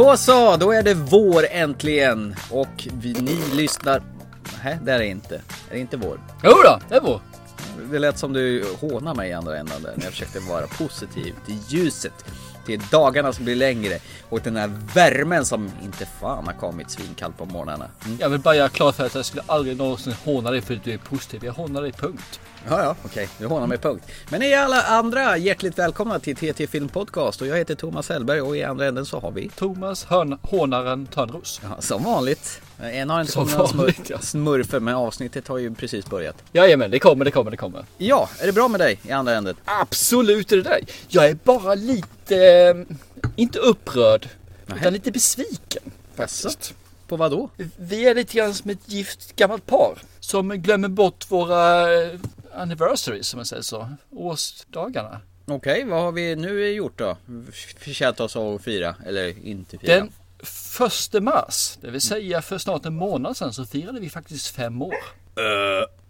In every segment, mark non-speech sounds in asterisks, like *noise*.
Då så, då är det vår äntligen. Och vi, ni lyssnar... Nej, det är det inte. Är det inte vår? Jo då, det är vår. Det lät som du hånar mig i andra änden där när jag försökte vara positiv till ljuset. Till dagarna som blir längre och den här värmen som inte fan har kommit svinkallt på morgnarna. Mm. Jag vill bara göra klart för att jag skulle aldrig någonsin håna dig för att du är positiv. Jag hånar dig punkt. Ja, ja, okej, du hånar mig punkt. Men ni alla andra hjärtligt välkomna till TT Film Podcast och jag heter Thomas Hellberg och i andra änden så har vi Thomas Hörn, Hånaren Törnros. Ja, som vanligt. En har inte Som fått några smur- ja. smurfer men avsnittet har ju precis börjat. Jajamän, det kommer, det kommer, det kommer. Ja, är det bra med dig i andra änden? Absolut är det där. Jag är bara lite, eh, inte upprörd, Nej. utan lite besviken. Faktiskt. På vad då? Vi är lite grann som ett gift gammalt par som glömmer bort våra eh, anniversaries, som man säger så, årsdagarna. Okej, vad har vi nu gjort då? Förtjänat oss att fira, eller inte fira? Den första mars, det vill säga för snart en månad sedan, så firade vi faktiskt fem år.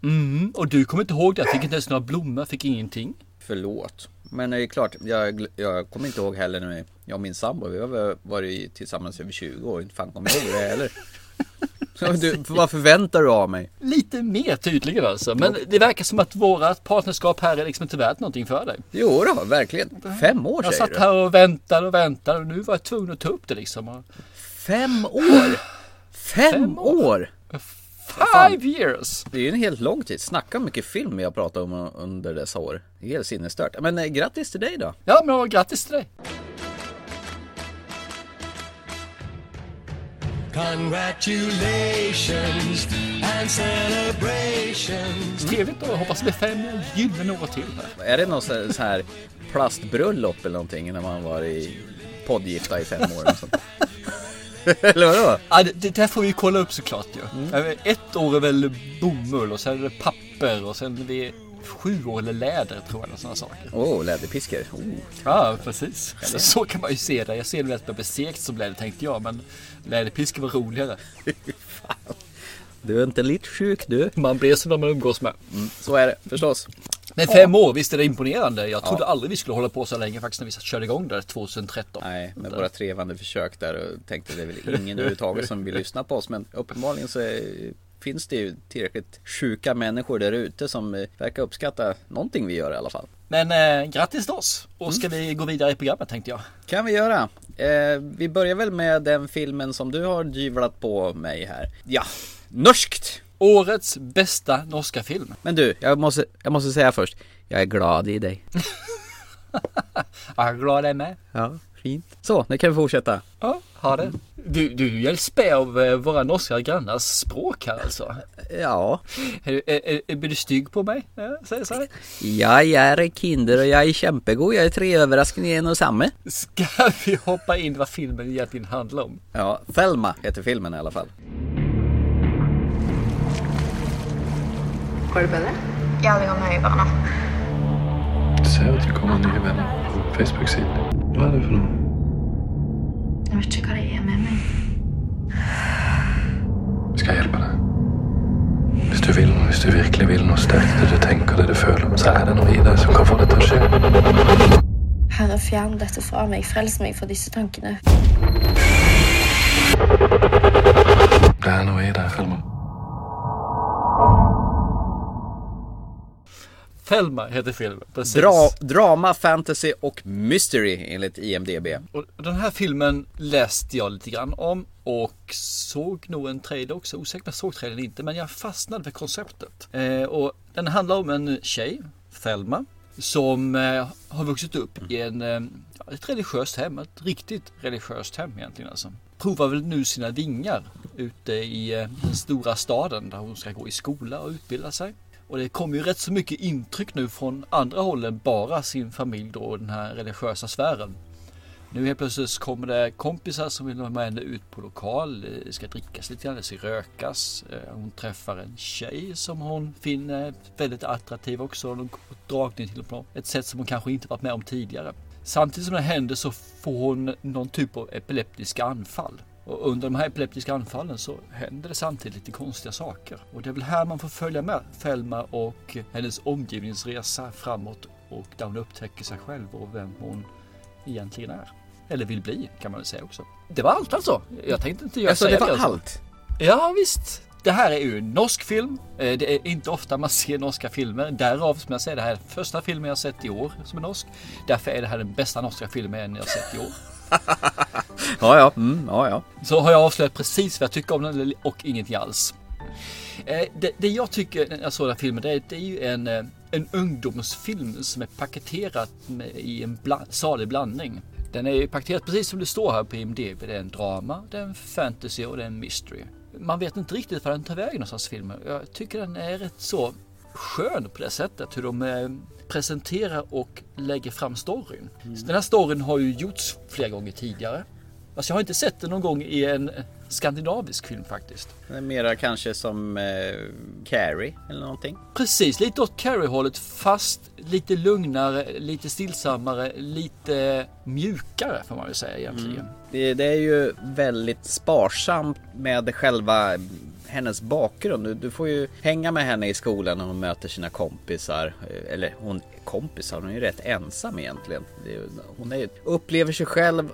Mm, och du kommer inte ihåg det, jag fick inte ens några blommor, fick ingenting. Förlåt. Men det är klart, jag, jag kommer inte ihåg heller när jag och min sambo, vi har varit tillsammans över 20 år, inte fan kommer jag ihåg det heller. Du, vad förväntar du av mig? Lite mer tydligen alltså, men det verkar som att vårat partnerskap här är liksom inte värt någonting för dig. Jo då, verkligen. Fem år Jag säger satt du? här och väntade och väntade och nu var jag tvungen att ta upp det liksom. Fem år? Fem, Fem år. år? Five years! Det är ju en helt lång tid. Snacka mycket film har pratat om under dessa år. Det är helt sinnesstört. Men eh, grattis till dig då. Ja, men grattis till dig! Congratulations and celebrations. Trevligt och hoppas fem gyllene år till här. Är det någon så så här plastbröllop eller någonting när man var i poddgifta i fem år? och sånt? *laughs* eller vadå? Ja, det, det där får vi kolla upp såklart ju. Ja. Ett år är väl bomull och sen är det papper och sen är det sju år eller läder tror jag. och Sådana saker. Åh, oh, läderpiskor. Oh. Ja, precis. Så, så kan man ju se det. Jag ser det mest med besekt som läder tänkte jag, men läderpiskor var roligare. *laughs* Du är inte lite sjuk du. Man blir som de man umgås med. Så är det förstås. Men fem år, visst är det imponerande? Jag trodde aldrig vi skulle hålla på så länge faktiskt när vi körde igång där 2013. Nej, med våra trevande försök där och tänkte det är väl ingen *laughs* överhuvudtaget som vill lyssna på oss. Men uppenbarligen så är, finns det ju tillräckligt sjuka människor där ute som eh, verkar uppskatta någonting vi gör i alla fall. Men eh, grattis till oss! Och ska vi gå vidare i programmet tänkte jag. Kan vi göra. Eh, vi börjar väl med den filmen som du har dyvlat på mig här. Ja, norskt! Årets bästa norska film. Men du, jag måste, jag måste säga först. Jag är glad i dig. *laughs* Jag är glad är med. Ja, fint. Så, nu kan vi fortsätta. Ja, ha det. Du, du hjälps med av eh, våra norska grannars språk här alltså. Ja, Är, du- är, är, blir du stygg på mig? Ja, säg så. jag är kinder och jag är kämpegod. Jag är tre överraskningar i en och samma. Ska vi hoppa in vad filmen egentligen handlar om? Ja, Thelma heter filmen i alla fall. Går det bedre? Ja, det går mye bra nå. ser at det kommer nye venner på Facebook-siden. Hva er det for noe? Jeg vet ikke hva det er med meg. Skal jeg hjelpe deg? Hvis du vil, hvis du virkelig vil noe sterkt, det du tenker, det du føler, så er det noe i deg som kan få det å skje. Herre, fjern dette fra meg. Frels meg for disse tankene. Det er noe i deg, Filmer. Thelma heter filmen. Precis. Dra, drama, fantasy och mystery enligt IMDB. Och den här filmen läste jag lite grann om och såg nog en trailer också. Osäker jag såg trailern inte, men jag fastnade för konceptet. Eh, och den handlar om en tjej, Thelma, som eh, har vuxit upp i en, eh, ett religiöst hem. Ett riktigt religiöst hem egentligen alltså. Provar väl nu sina vingar ute i eh, den stora staden där hon ska gå i skola och utbilda sig. Och det kommer ju rätt så mycket intryck nu från andra håll än bara sin familj då och den här religiösa sfären. Nu helt plötsligt kommer det kompisar som vill ha med henne ut på lokal. Det ska drickas lite grann, det ska rökas. Eh, hon träffar en tjej som hon finner väldigt attraktiv också. Hon har dragning till på ett sätt som hon kanske inte varit med om tidigare. Samtidigt som det händer så får hon någon typ av epileptiska anfall. Och under de här epileptiska anfallen så händer det samtidigt lite konstiga saker. Och det är väl här man får följa med Thelma och hennes omgivningsresa framåt och där hon upptäcker sig själv och vem hon egentligen är. Eller vill bli kan man väl säga också. Det var allt alltså. Jag tänkte inte göra Alltså det säga var mer, alltså. allt? Ja visst. Det här är ju en norsk film. Eh, Det är inte ofta man ser norska filmer. Därav som jag säger, det här är första filmen jag sett i år som är norsk. Därför är det här den bästa norska filmen jag sett i år. *laughs* *laughs* Ja, ja. Mm, ja, ja. Så har jag avslöjat precis vad jag tycker om den och ingenting alls. Eh, Det, det jag tycker när jag såg den här filmen, det är, det är ju en, eh, en ungdomsfilm som är paketerad med, i en bla, salig blandning. Den är ju paketerad precis som det står här på IMDB. Det är en drama, det är en fantasy och det är en mystery. Man vet inte riktigt var den tar vägen någonstans filmen. Jag tycker den är rätt så skön på det sättet. Hur de eh, presenterar och lägger fram storyn. Så Den här storyn har ju gjorts flera gånger tidigare. Alltså jag har inte sett den någon gång i en skandinavisk film faktiskt. Det mera kanske som eh, Carrie eller någonting. Precis, lite åt Carrie-hållet fast lite lugnare, lite stillsammare, lite mjukare får man väl säga egentligen. Det, det är ju väldigt sparsamt med själva hennes bakgrund. Du, du får ju hänga med henne i skolan när hon möter sina kompisar. Eh, Eller hon kompisar, hon är ju rätt ensam egentligen. Det, hon är, upplever sig själv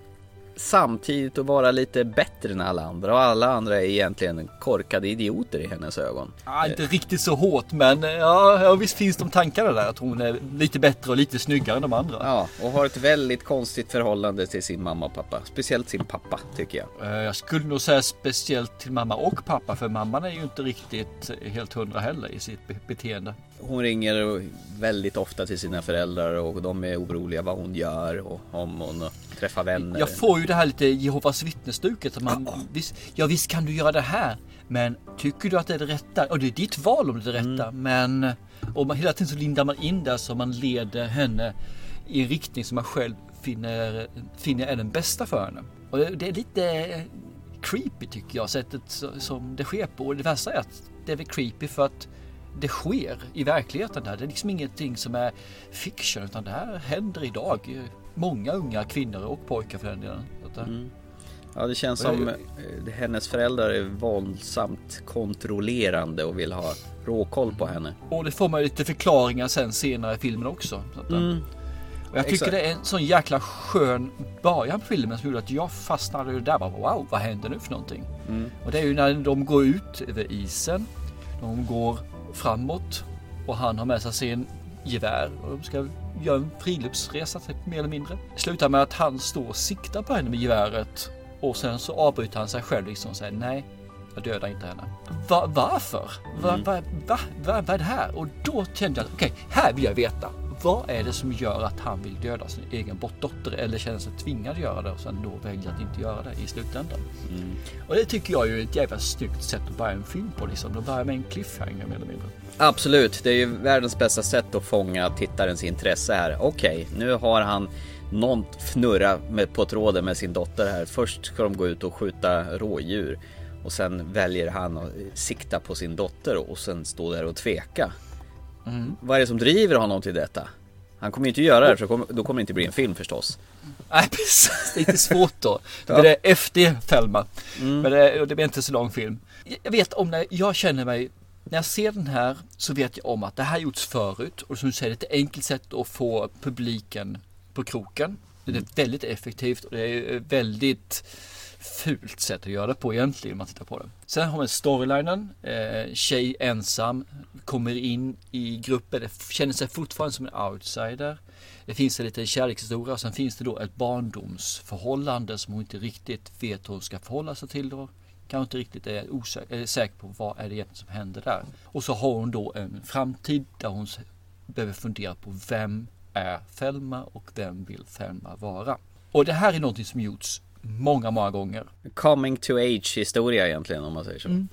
samtidigt att vara lite bättre än alla andra och alla andra är egentligen korkade idioter i hennes ögon. Ja, inte riktigt så hårt men eh, ja, ja, visst finns de tankarna där att hon är lite bättre och lite snyggare än de andra. Ja, och har ett väldigt konstigt förhållande till sin mamma och pappa. Speciellt sin pappa tycker jag. Eh, Jag skulle nog säga speciellt till mamma och pappa för mamman är ju inte riktigt helt hundra heller i sitt be- beteende. Hon ringer väldigt ofta till sina föräldrar och de är oroliga vad hon gör och om hon träffar vänner. Jag får ju det här lite Jehovas vittnesstuket. Att man, visst, ja visst kan du göra det här. Men tycker du att det är det rätta? Och det är ditt val om det är det rätta. Men och man, hela tiden så lindar man in där så man leder henne i en riktning som man själv finner, finner är den bästa för henne. Och det, det är lite creepy tycker jag, sättet som det sker på. Och det värsta är att det är väl creepy för att det sker i verkligheten där. Det är liksom ingenting som är fiction utan det här händer idag. Många unga kvinnor och pojkar för den delen. Eh, Ja, det känns som eh, hennes föräldrar är våldsamt kontrollerande och vill ha råkoll på henne. Och det får man lite förklaringar sen senare i filmen också. Eh, och jag tycker Exakt. det är en sån jäkla skön början på filmen som gjorde att jag fastnade där. Bara, wow, vad händer nu för någonting? Och det är ju när de går ut över isen. De går framåt och han har med sig sin gevär och de ska göra en friluftsresa typ, mer eller mindre. Slutar med att han står och siktar på henne med geväret och sen så avbryter han sig själv liksom och säger nej, jag dödar inte henne. Va, varför? Va, va, va, va, vad är det här? Och då kände jag att okej, här vill jag veta. Vad är det som gör att han vill döda sin egen bortdotter eller känner sig tvingad att göra det och sen då väljer att inte göra det i slutändan? Och det tycker jag är ett jävla snyggt sätt att börja en film på liksom. De börjar med en cliffhanger mer eller mindre. Absolut, det är ju världens bästa sätt att fånga tittarens intresse här. Okej, nu har han någon fnurra med, på tråden med sin dotter här. Först ska de gå ut och skjuta rådjur och sen väljer han att sikta på sin dotter och sen stå där och tveka. Vad är det som driver honom till detta? Han kommer ju inte göra det för då kommer, det inte bli en film förstås. Nej precis, det är lite svårt då. *laughs* Det blir det efter Thelma. Men det, det blir inte så lång film. Jag vet om när jag känner mig, när jag ser den här så vet jag om att det här gjorts förut. Och som du säger, det är ett enkelt sätt att få publiken på kroken. Det är väldigt effektivt och det är väldigt fult sätt att göra det på egentligen om man tittar på det. Sen har vi storylinen. Eh, tjej ensam kommer in i gruppen, känner sig fortfarande som en outsider. Det finns en liten kärlekshistoria och sen finns det då ett barndomsförhållande som hon inte riktigt vet hur hon ska förhålla sig till. Då. Kanske inte riktigt är, osä- är säker på vad är det egentligen som händer där. Och så har hon då en framtid där hon behöver fundera på vem är Thelma och vem vill Thelma vara? Och det här är någonting som gjorts många, många gånger. Coming to age historia egentligen om man säger så.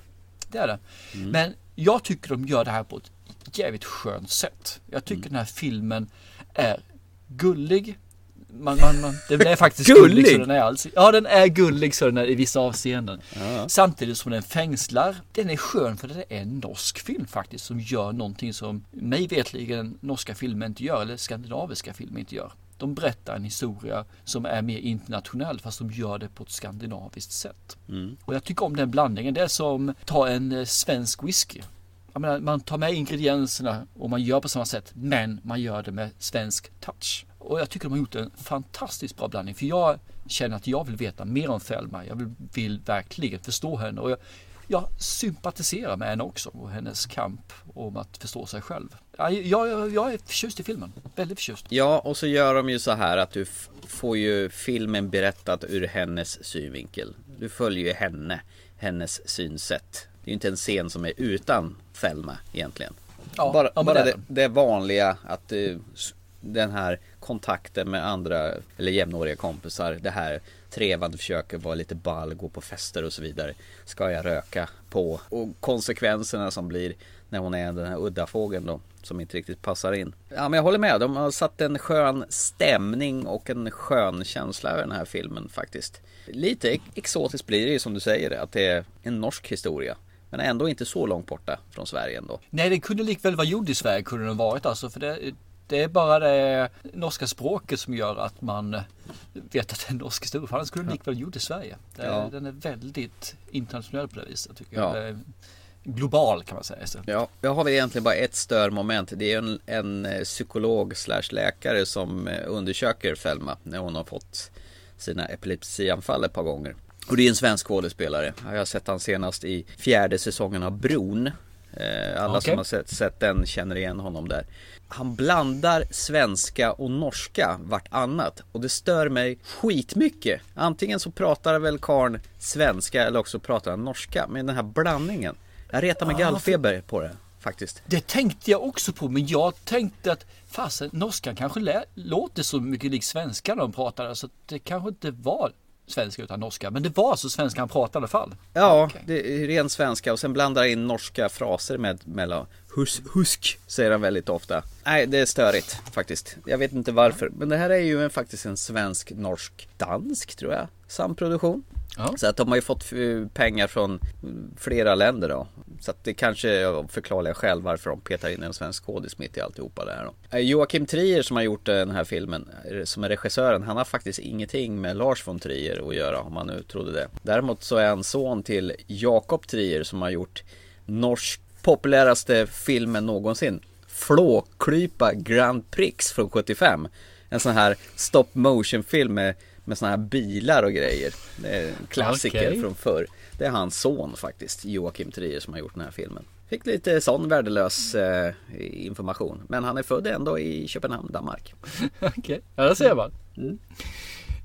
Det är det. Men jag tycker de gör det här på ett jävligt skönt sätt. Jag tycker den här filmen är gullig. Man, man, man, den är faktiskt gullig. Gullig? så den är alls, ja, den är gullig så den är i vissa avseenden. Samtidigt som den fängslar. Den är skön för det är en norsk film faktiskt som gör någonting som mig vetligen norska filmer inte gör eller skandinaviska filmer inte gör. De berättar en historia som är mer internationell fast de gör det på ett skandinaviskt sätt. Och jag tycker om den blandningen. Det är som ta en eh, svensk whisky. Menar, man tar med ingredienserna och man gör på samma sätt men man gör det med svensk touch. Och jag tycker de har gjort en fantastiskt bra blandning. För jag känner att jag vill veta mer om Thelma. Jag vill, vill verkligen förstå henne och jag, jag sympatiserar med henne också och hennes kamp om att förstå sig själv. Ja, Jag, jag, jag är förtjust i filmen, väldigt förtjust. Ja, och så gör de ju så här att du får ju filmen berättad ur hennes synvinkel. Du följer ju henne, hennes synsätt. Det är ju inte en scen som är utan Thelma egentligen. Ja, bara ja, bara det det, vanliga att s- den här kontakten med andra eller jämnåriga kompisar. Det här trevande försöker vara lite ball, gå på fester och så vidare. Ska jag röka på? Och konsekvenserna som blir när hon är den här udda fågeln då. Som inte riktigt passar in. Ja men jag håller med. De har satt en skön stämning och en skön känsla över den här filmen faktiskt. Lite exotiskt blir det ju som du säger. Att det är en norsk historia. Men ändå inte så långt borta från Sverige ändå. Nej, den kunde likväl vara gjord i Sverige, kunde den varit alltså. För det, det är bara det norska språket som gör att man vet att det är en norsk historia. För annars skulle den likväl gjord i Sverige. Det, Ja. Den är väldigt internationell på det viset tycker Ja. jag. Är global kan man säga. Ja, jag har vi egentligen bara ett störmoment. Det är en, en eh, psykolog slash läkare som eh, undersöker Thelma när hon har fått sina epilepsianfall ett par gånger. Och det är en svensk skådespelare. Jag har sett han senast i fjärde säsongen av Bron. Eh, Alla Okej. som har sett, sett den känner igen honom där. Han blandar svenska och norska vartannat och det stör mig skitmycket. Antingen så pratar väl karln svenska eller också pratar han norska. Men den här blandningen. Jag retar mig gallfeber på det faktiskt. Det tänkte jag också på, men jag tänkte att fasen, norskan kanske låter så mycket lik svenska när de pratar, så det kanske inte var svenska utan norska. Men det var alltså svenska han pratade i alla fall. Ja, Okej. det är ren svenska och sen blandar in norska fraser med mellan hus, husk säger han väldigt ofta. Nej, det är störigt faktiskt. Jag vet inte varför, men det här är ju en, faktiskt en svensk, norsk, dansk tror jag, samproduktion. Ja. Så att de har ju fått pengar från flera länder då. Så att det kanske är av förklarliga skäl varför de petar in en svensk skådis mitt i alltihopa det här då. Eh, Joakim Trier som har gjort eh, den här filmen, eh, som är regissören, han har faktiskt ingenting med Lars von Trier att göra om man nu trodde det. Däremot så är han son till Jakob Trier som har gjort norsk populäraste filmen någonsin. Flåklypa Grand Prix från 75. En sån här stop motion film med, med såna här bilar och grejer. Det är en klassiker Okej. från förr. Det är hans son faktiskt, Joakim Trier som har gjort den här filmen. Fick lite sån värdelös eh, information. Men han är född ändå i Köpenhamn, Danmark. *laughs* Okej, ja det ser man. Mm.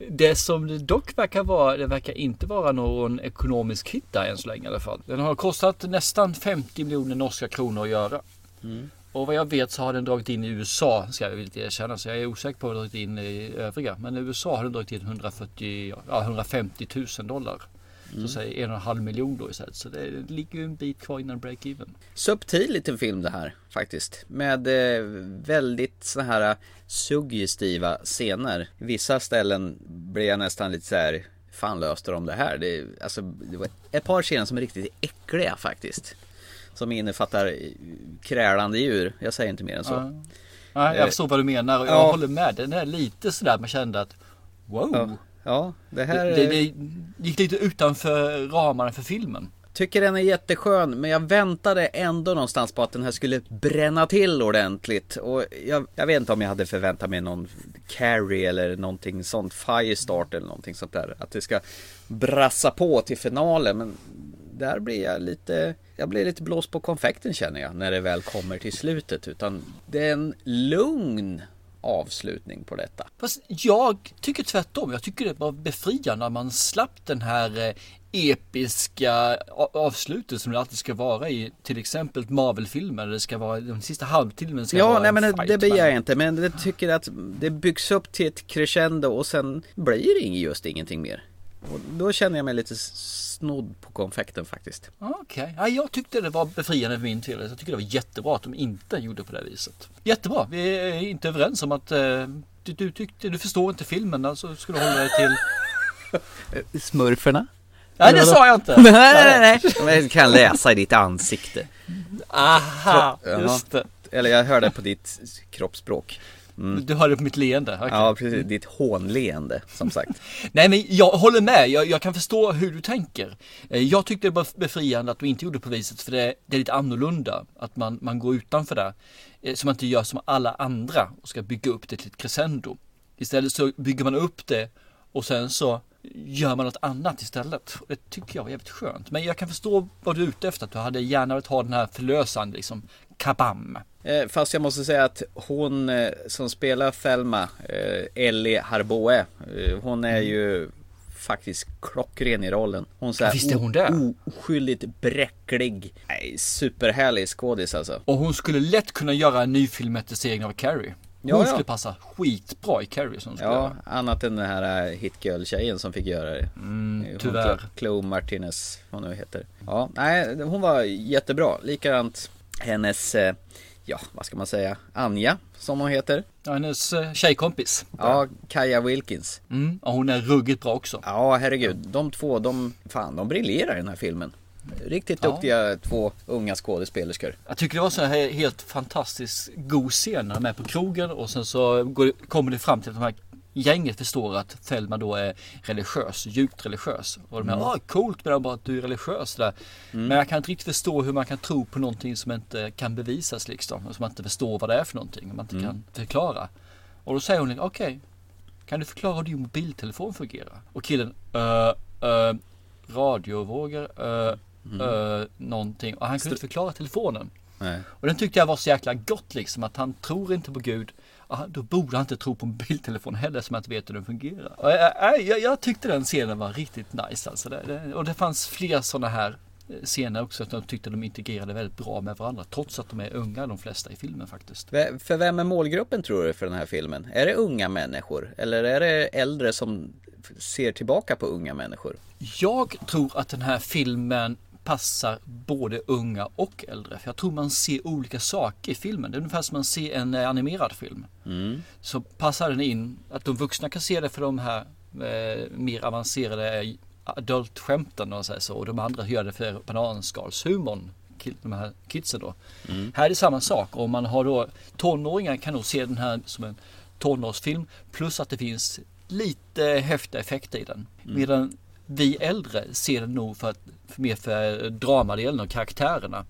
Det som det dock verkar vara, det verkar inte vara någon ekonomisk hit där än så länge i alla fall. Den har kostat nästan 50 miljoner norska kronor att göra. Mm. Och vad jag vet så har den dragit in i USA, ska jag vilja erkänna. Så jag är osäker på vad den dragit in i övriga. Men i USA har den dragit in 140, ja, 150 000 dollar. Mm. Så säg en och en halv miljon då istället. Så det ligger ju en bit kvar innan break-even. Subtil liten film det här faktiskt. Med eh, väldigt så här suggestiva scener. Vissa ställen blir jag nästan lite så här Fan löste de det här? Det, alltså, det var ett par scener som är riktigt äckliga faktiskt. Som innefattar krälande djur. Jag säger inte mer än så. Ja. Ja, jag Eh, förstår vad du menar och jag ja. håller med. Den är lite sådär man kände att wow. Ja, ja det här Det, det, det gick lite utanför ramarna för filmen. Tycker den är jätteskön men jag väntade ändå någonstans på att den här skulle bränna till ordentligt och jag, jag vet inte om jag hade förväntat mig någon Carrie eller någonting sånt Firestart eller någonting sånt där Att det ska brassa på till finalen men där blir jag lite Jag blir lite blåst på konfekten känner jag när det väl kommer till slutet utan det är en lugn avslutning på detta Fast jag tycker tvärtom. Jag tycker det var befriande när man slapp den här eh, episka avslutet som det alltid ska vara i till exempel Marvel-filmer. Det ska vara den sista halvtimmen ska Ja, vara nej en men det, det begär jag inte. Men jag tycker att det byggs upp till ett crescendo och sen blir det just ingenting mer. Och då känner jag mig lite snodd på konfekten faktiskt. Okej, ja, jag tyckte det var befriande för min del. Jag tycker det var jättebra att de inte gjorde på det viset. Jättebra, vi är inte överens om att eh, du, du tyckte, du förstår inte filmen, alltså ska du hålla dig till... Smurferna? Nej det sa jag inte! *laughs* nej, nej, nej. Men jag kan läsa i ditt ansikte. Aha, just det. Eller jag hörde på ditt kroppsspråk. Du hörde på mitt leende. okej. Ja, precis. Ditt hånleende, som sagt. *laughs* Nej men jag håller med, jag, jag kan förstå hur du tänker. Eh, Jag tyckte det var befriande att du inte gjorde på viset för det, det är lite annorlunda. Att man, man går utanför det. Eh, Så man inte gör som alla andra och ska bygga upp det till ett crescendo. Istället så bygger man upp det och sen så gör man något annat istället. Och Det tycker jag var jävligt skönt. Men jag kan förstå vad du är ute efter. Att du hade gärna velat ha den här förlösande liksom kabam. Eh, Fast jag måste säga att hon eh, som spelar Thelma, eh, Ellie Harboe, hon är ju faktiskt klockren i rollen. Hon så här Visst är hon det? oskyldigt bräcklig. Nej, superhärlig skådis alltså. Och hon skulle lätt kunna göra en ny filmatisering av Carrie. Hon Ja, ja. skulle passa skitbra i Carrie som skulle Ja, göra. annat än den här eh, hitgirl-tjejen som fick göra det. Mm, hon tyvärr. Chlo- Chloe Martinez, vad hon nu heter. Ja, nej, hon var jättebra. Likadant hennes, ja, vad ska man säga, Anja, som hon heter. Ja, hennes eh, tjejkompis. Ja, Kaja Wilkins. Mm, och hon är ruggigt bra också. Ja, herregud. De två, de, fan, de briljerar i den här filmen. Riktigt Ja. duktiga två unga skådespelerskor. Jag tycker det var så här helt fantastiskt god scen när de är på krogen och sen så går, kommer det fram till att de här gänget förstår att Thelma då är religiös, djupt religiös. Och de är, ah coolt med bara att du är religiös där. Men jag kan inte riktigt förstå hur man kan tro på någonting som inte kan bevisas liksom. Som man inte förstår vad det är för någonting, och man inte kan förklara. Och då säger hon, okej, kan du förklara hur din mobiltelefon fungerar? Och killen, uh, uh, radiovågor, uh, uh, någonting. Och han kunde inte förklara telefonen. Nej. Och den tyckte jag var så jäkla gott liksom att han tror inte på Gud. Då borde han inte tro på mobiltelefon heller som att inte vet hur den fungerar. Jag, jag, jag, jag tyckte den scenen var riktigt nice alltså. Det, och det fanns fler sådana här eh, scener också att de tyckte de integrerade väldigt bra med varandra. Trots att de är unga de flesta i filmen faktiskt. För vem är målgruppen tror du för den här filmen? Är det unga människor? Eller är det äldre som ser tillbaka på unga människor? Jag tror att den här filmen passar både unga och äldre. För jag tror man ser olika saker i filmen. Det är ungefär som man ser en eh, animerad film. Så passar den in att de vuxna kan se det för de här eh, mer avancerade adultskämten man säger så. Och de andra gör det för bananskalshumorn. De här kidsen då. Här är det samma sak. Om man har då tonåringar kan nog se den här som en tonårsfilm. Plus att det finns lite häftiga effekter i den. Medan vi äldre ser den nog för att, för mer för dramadelen och karaktärerna.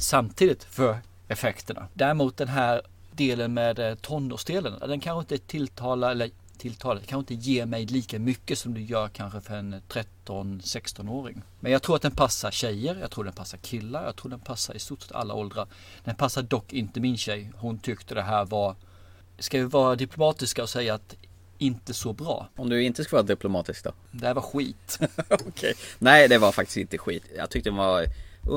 Samtidigt för effekterna. Däremot den här delen med eh, tonårsdelen, den kanske inte tilltalar, eller tilltalar, kanske inte ger mig lika mycket som det gör kanske för en 13-16-åring. Men jag tror att den passar tjejer, jag tror den passar killar, jag tror den passar i stort sett alla åldrar. Den passar dock inte min tjej. Hon tyckte det här var, ska vi vara diplomatiska och säga att inte så bra. Om du inte ska vara diplomatisk då? Det här var skit. *laughs* Okej. Nej, det var faktiskt inte skit. Jag tyckte den var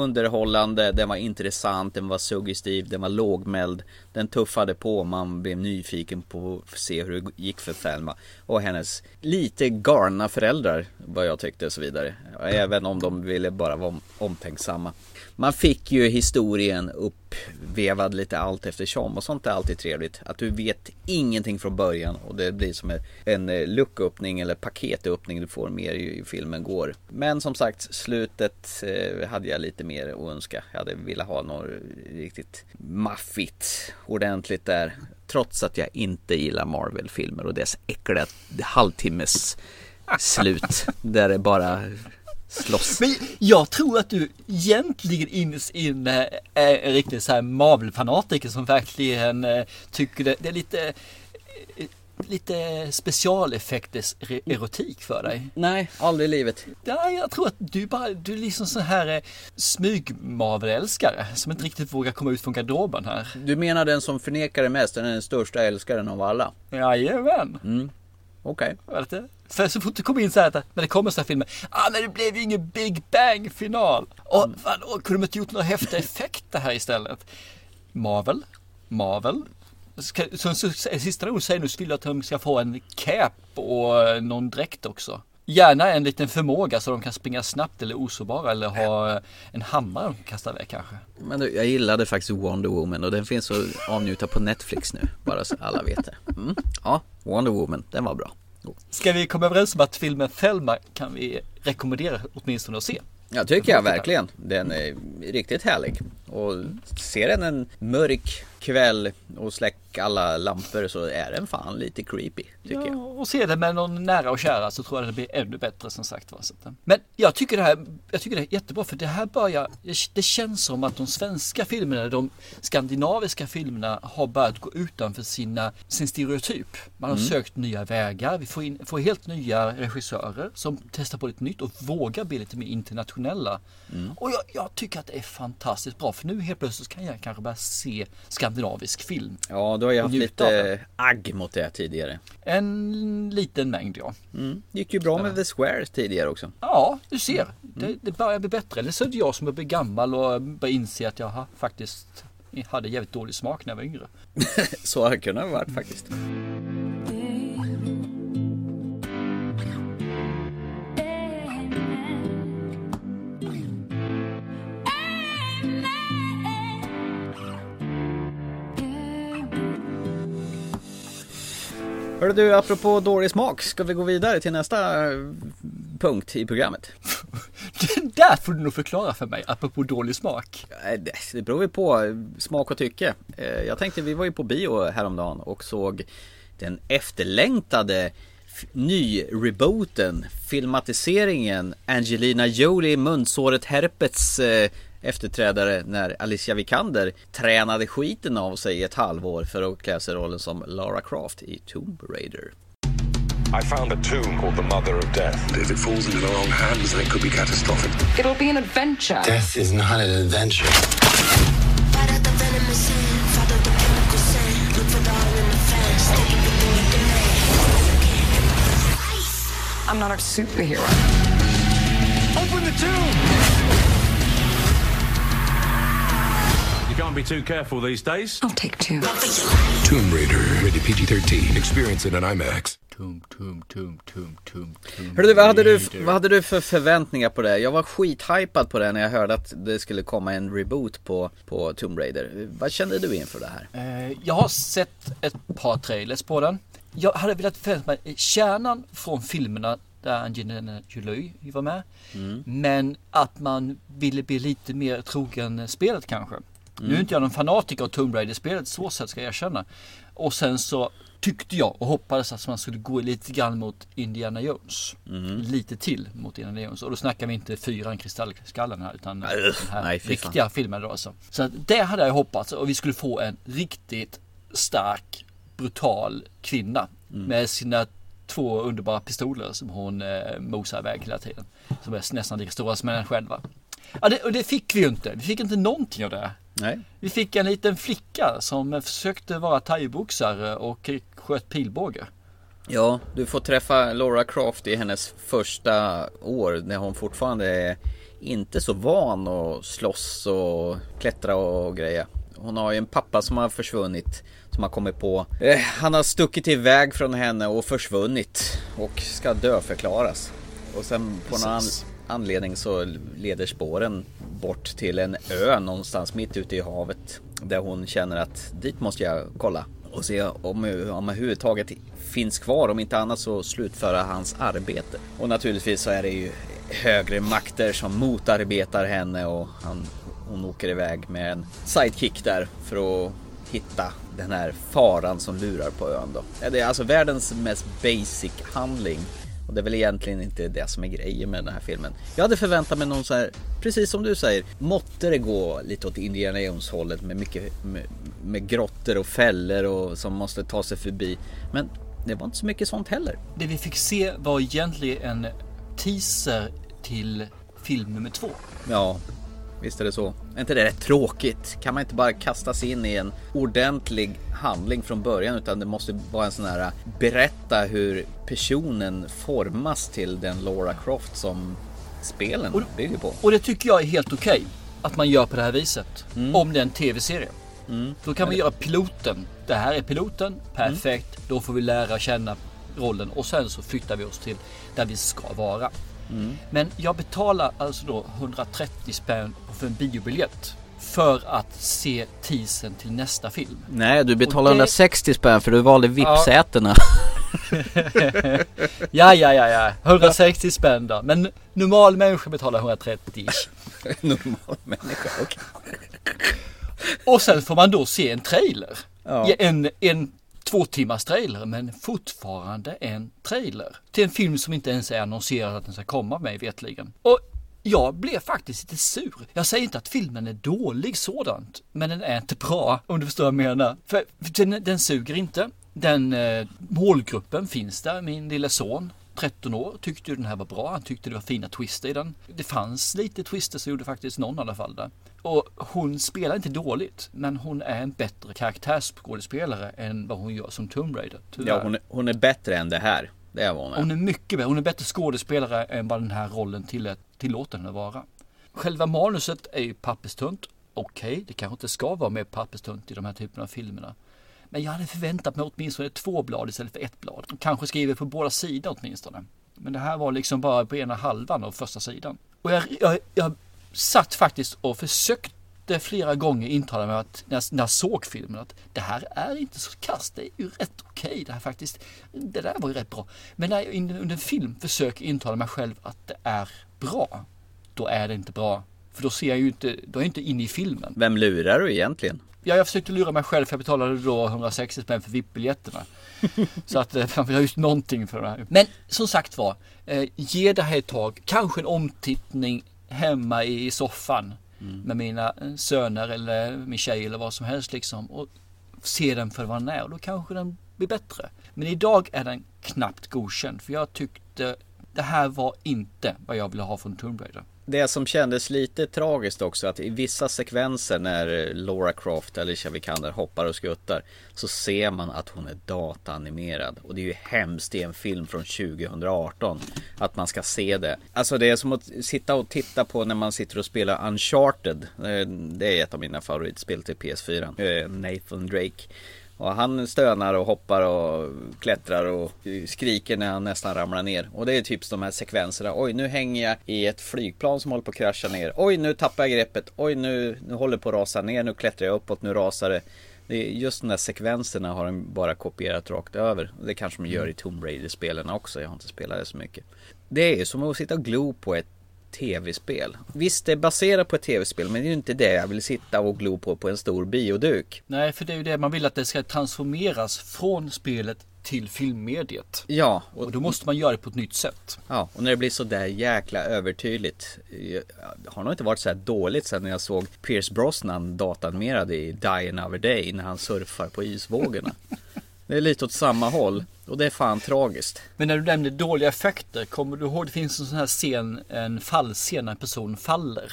underhållande, den var intressant, den var suggestiv, den var lågmäld. Den tuffade på, man blev nyfiken på att se hur det gick för Thelma. Och hennes lite galna föräldrar, vad jag tyckte och så vidare. Även om de ville bara vara om- omtänksamma. Man fick ju historien uppvevad lite allt eftersom och sånt är alltid trevligt. Att du vet ingenting från början och det blir som en- eh, lucköppning eller paketöppning du får mer ju ju filmen går. Men som sagt, slutet eh, hade jag lite mer att önska. Jag hade velat ha något riktigt maffigt, ordentligt där. Trots att jag inte gillar Marvel-filmer och dess äckliga halvtimmes slut där det bara slåss. Men jag tror att du egentligen innerst inne är en riktig så här Marvel-fanatiker som verkligen eh, tycker det, det är lite eh, Lite specialeffekters erotik för dig. Nej, aldrig i livet. Ja, jag tror att du bara, du är liksom sån här eh, smyg-Marvel-älskare som inte riktigt vågar komma ut från garderoben här. Du menar den som förnekar det mest, den är den största älskaren av alla? Jajamän. Okej. Du? För så fort du kommer in så här, att när det kommer så här filmer. Ah, men det blev ju ingen Big Bang final. Och fan, och, kunde de inte gjort några häftiga effekter här istället? Marvel, Marvel. Ska, så, så, sista gången säger nu så vill jag att de ska få en cap och eh, någon dräkt också. Gärna en liten förmåga så de kan springa snabbt eller osårbara eller ha en hammare de kan kasta iväg kanske. Men du, jag gillade faktiskt Wonder Woman och den finns att avnjuta på Netflix nu. Bara så alla vet det. Mm. Ja, Wonder Woman, den var bra. Ska vi komma överens om att filmen Thelma kan vi rekommendera åtminstone att se? Ja tycker jag verkligen. Den är riktigt härlig. Och ser den en mörk kväll och släck alla lampor så är den fan lite creepy. Tycker Ja, jag. och se det med någon nära och kära så tror jag det blir ännu bättre som sagt. Så att, Men jag tycker det här, jag tycker det är jättebra för det här börjar, det känns som att de svenska filmerna, de skandinaviska filmerna har börjat gå utanför sina, sin stereotyp. Man har sökt nya vägar, vi får, in, får helt nya regissörer som testar på lite nytt och vågar bli lite mer internationella. Och jag, jag tycker att det är fantastiskt bra för nu helt plötsligt kan jag kanske börja se skandinavisk film. Ja, du har ju haft lite agg mot det tidigare. En liten mängd ja. Mm. Det gick ju bra med The Square tidigare också. Ja, du ser. Det, det börjar bli bättre. Eller så är det jag som blir gammal och börjar inse att jag har faktiskt hade jävligt dålig smak när jag var yngre. *laughs* Så har det kunnat ha varit faktiskt. Hörru du, apropå dålig smak, ska vi gå vidare till nästa eh, punkt i programmet? *laughs* Det där får du nog förklara för mig, apropå dålig smak. Nej, Det beror ju på eh, smak och tycke. Eh, Jag tänkte, vi var ju på bio häromdagen och såg den efterlängtade ny-rebooten, filmatiseringen Angelina Jolie, munsåret herpets eh, efterträdare när Alicia Vikander tränade skiten av sig i ett halvår för att klä sig rollen som Lara Croft i Tomb Raider. I found a tomb called the Mother of Death. If it falls into the wrong hands, then it could be catastrophic. It'll be an adventure. Death is not an adventure. I'm not a superhero. Open the tomb! Can't be too careful these days. I'll take two. Tomb Raider, rated PG 13. Experience it on IMAX. Tum, tum, tum, tum, tum, tum. Hörru du, vad hade du, vad hade du för förväntningar på det? Jag var skithypad på det när jag hörde att det skulle komma en reboot på, på Tomb Raider. Vad kände du inför det här? Eh, Jag har sett ett par trailers på den. Jag hade velat förvänta mig kärnan från filmerna där Angelina Jolie var med. Men att man ville bli lite mer trogen spelet kanske. Nu är inte jag någon fanatiker av Tomb Raider-spelet, så sätt ska jag erkänna. Och sen så tyckte jag och hoppades att man skulle gå lite grann mot Indiana Jones. Lite till mot Indiana Jones. Och då snackar vi inte fyran kristallskallen här utan Nej, den här nej, riktiga filmen då alltså. Så att det hade jag hoppats och vi skulle få en riktigt stark, brutal kvinna. Mm. Med sina två underbara pistoler som hon eh, mosar iväg hela tiden. Som är nästan lika stora som henne själva. Ja, det, och det fick vi ju inte. Vi fick inte någonting av det. Nej. Vi fick en liten flicka som försökte vara thaiboxare och sköt pilbåge. Ja, du får träffa Laura Croft i hennes första år när hon fortfarande är inte så van att slåss och klättra och greja. Hon har ju en pappa som har försvunnit som har kommit på. Eh, han har stuckit iväg från henne och försvunnit och ska döförklaras. Och sen på någon anledning så leder spåren bort till en ö någonstans mitt ute i havet. Där hon känner att dit måste jag kolla och se om, han överhuvudtaget finns kvar. Om inte annat så slutföra hans arbete. Och naturligtvis så är det ju högre makter som motarbetar henne och han, hon åker iväg med en sidekick där för att hitta den här faran som lurar på ön då. Det är alltså världens mest basic handling. Och det är väl egentligen inte det som är grejen med den här filmen. Jag hade förväntat mig någon så här, precis som du säger, måtte det gå lite åt Indiana Jones hållet med mycket med, med grottor och fällor och som måste ta sig förbi. Men det var inte så mycket sånt heller. Det vi fick se var egentligen en teaser till film nummer två. Ja, visst är det så. Är inte det rätt tråkigt? Kan man inte bara kasta sig in i en ordentlig handling från början utan det måste vara en sån här berätta hur personen formas till den Laura Croft som spelen Och- bygger på. Och det tycker jag är helt okej. att man gör på det här viset. Om det är en tv-serie. Då kan vi göra piloten. Det här är piloten. Perfekt. Då får vi lära känna rollen och sen så flyttar vi oss till där vi ska vara. Men jag betalar alltså då 130 spänn för en biobiljett. För att se teasern till nästa film. Nej, du betalar det- 160 spänn för du valde VIP-sätena. *laughs* Ja, ja, ja, ja. 160 spänn då. Men normal människa betalar 130 ish. *laughs* Normal människa, okej. Och sen får man då se en trailer. Ja. Ja, En, en två timmars trailer men fortfarande en trailer. Till en film som inte ens är annonserad att den ska komma mig vetligen. Och jag blev faktiskt lite sur. Jag säger inte att filmen är dålig sådant, men den är inte bra om du förstår vad jag menar. För den, den suger inte. Den eh, målgruppen finns där. Min lilla son 13 år tyckte ju den här var bra. Han tyckte det var fina twister i den. Det fanns lite twister så gjorde faktiskt någon i alla fall där. Och hon spelar inte dåligt, men hon är en bättre karaktärsskådespelare än vad hon gör som Tomb Raider. Tyvärr. Ja, hon är, hon är bättre än det här. Det är vad hon är. Hon är mycket bättre. Hon är bättre skådespelare än vad den här rollen tillät, tillåter henne att vara. Själva manuset är ju papperstunt. Okej, det kanske inte ska vara mer papperstunt i de här typerna av filmerna. Men jag hade förväntat mig åtminstone två blad istället för ett blad. Kanske skriver på båda sidor åtminstone. Men det här var liksom bara på ena halvan av första sidan. Och jag, jag, jag satt faktiskt och försökte flera gånger intala mig att när jag, när jag såg filmen att det här är inte så kast. Det är ju rätt okej. Det här faktiskt, det där var ju rätt bra. Men när jag under en film försöker intala mig själv att det är bra, då är det inte bra. För då ser jag ju inte, då är jag inte inne i filmen. Vem lurar du egentligen? Ja, jag försökte lura mig själv för jag betalade då 160 spänn för VIP-biljetterna. *laughs* Så att man vill ha just någonting för det här. Men som sagt var, eh, ge det här ett tag. Kanske en omtittning hemma i soffan med mina eh, söner eller min tjej eller vad som helst liksom. Och se den för vad den är och då kanske den blir bättre. Men idag är den knappt godkänd för jag tyckte det här var inte vad jag ville ha från Tomb Raider. Det som kändes lite tragiskt också att i vissa sekvenser när Laura Croft eller Alicia Vikander hoppar och skuttar så ser man att hon är dataanimerad och det är ju hemskt i en film från 2018 att man ska se det. Alltså det är som att sitta och titta på när man sitter och spelar Uncharted. Eh, det är ett av mina favoritspel till PS4. Eh, Nathan Drake. Och han stönar och hoppar och klättrar och skriker när han nästan ramlar ner. Och det är typ de här sekvenserna. Oj, nu hänger jag i ett flygplan som håller på att krascha ner. Oj, nu tappar jag greppet. Oj, nu, nu håller det på att rasa ner. Nu klättrar jag uppåt. Nu rasar det. det är just de där sekvenserna har de bara kopierat rakt över. Det kanske de gör i Tomb Raider-spelen också. Jag har inte spelat det så mycket. Det är ju som att sitta och glo på ett tv-spel. Visst, det är baserat på ett tv-spel, men det är ju inte det jag vill sitta och glo på på en stor bioduk. Nej, för det är ju det man vill att det ska transformeras från spelet till filmmediet. Ja, Och då måste man göra det på ett nytt sätt. Ja, och när det blir så där jäkla övertydligt. Jag har nog inte varit så här dåligt sen när jag såg Pierce Brosnan datanimerad i Die Another Day när han surfar på isvågorna. *laughs* Det är lite åt samma håll och det är fan tragiskt. Men när du nämnde dåliga effekter, kommer du ihåg det finns en sån här scen, en fallscen när en person faller.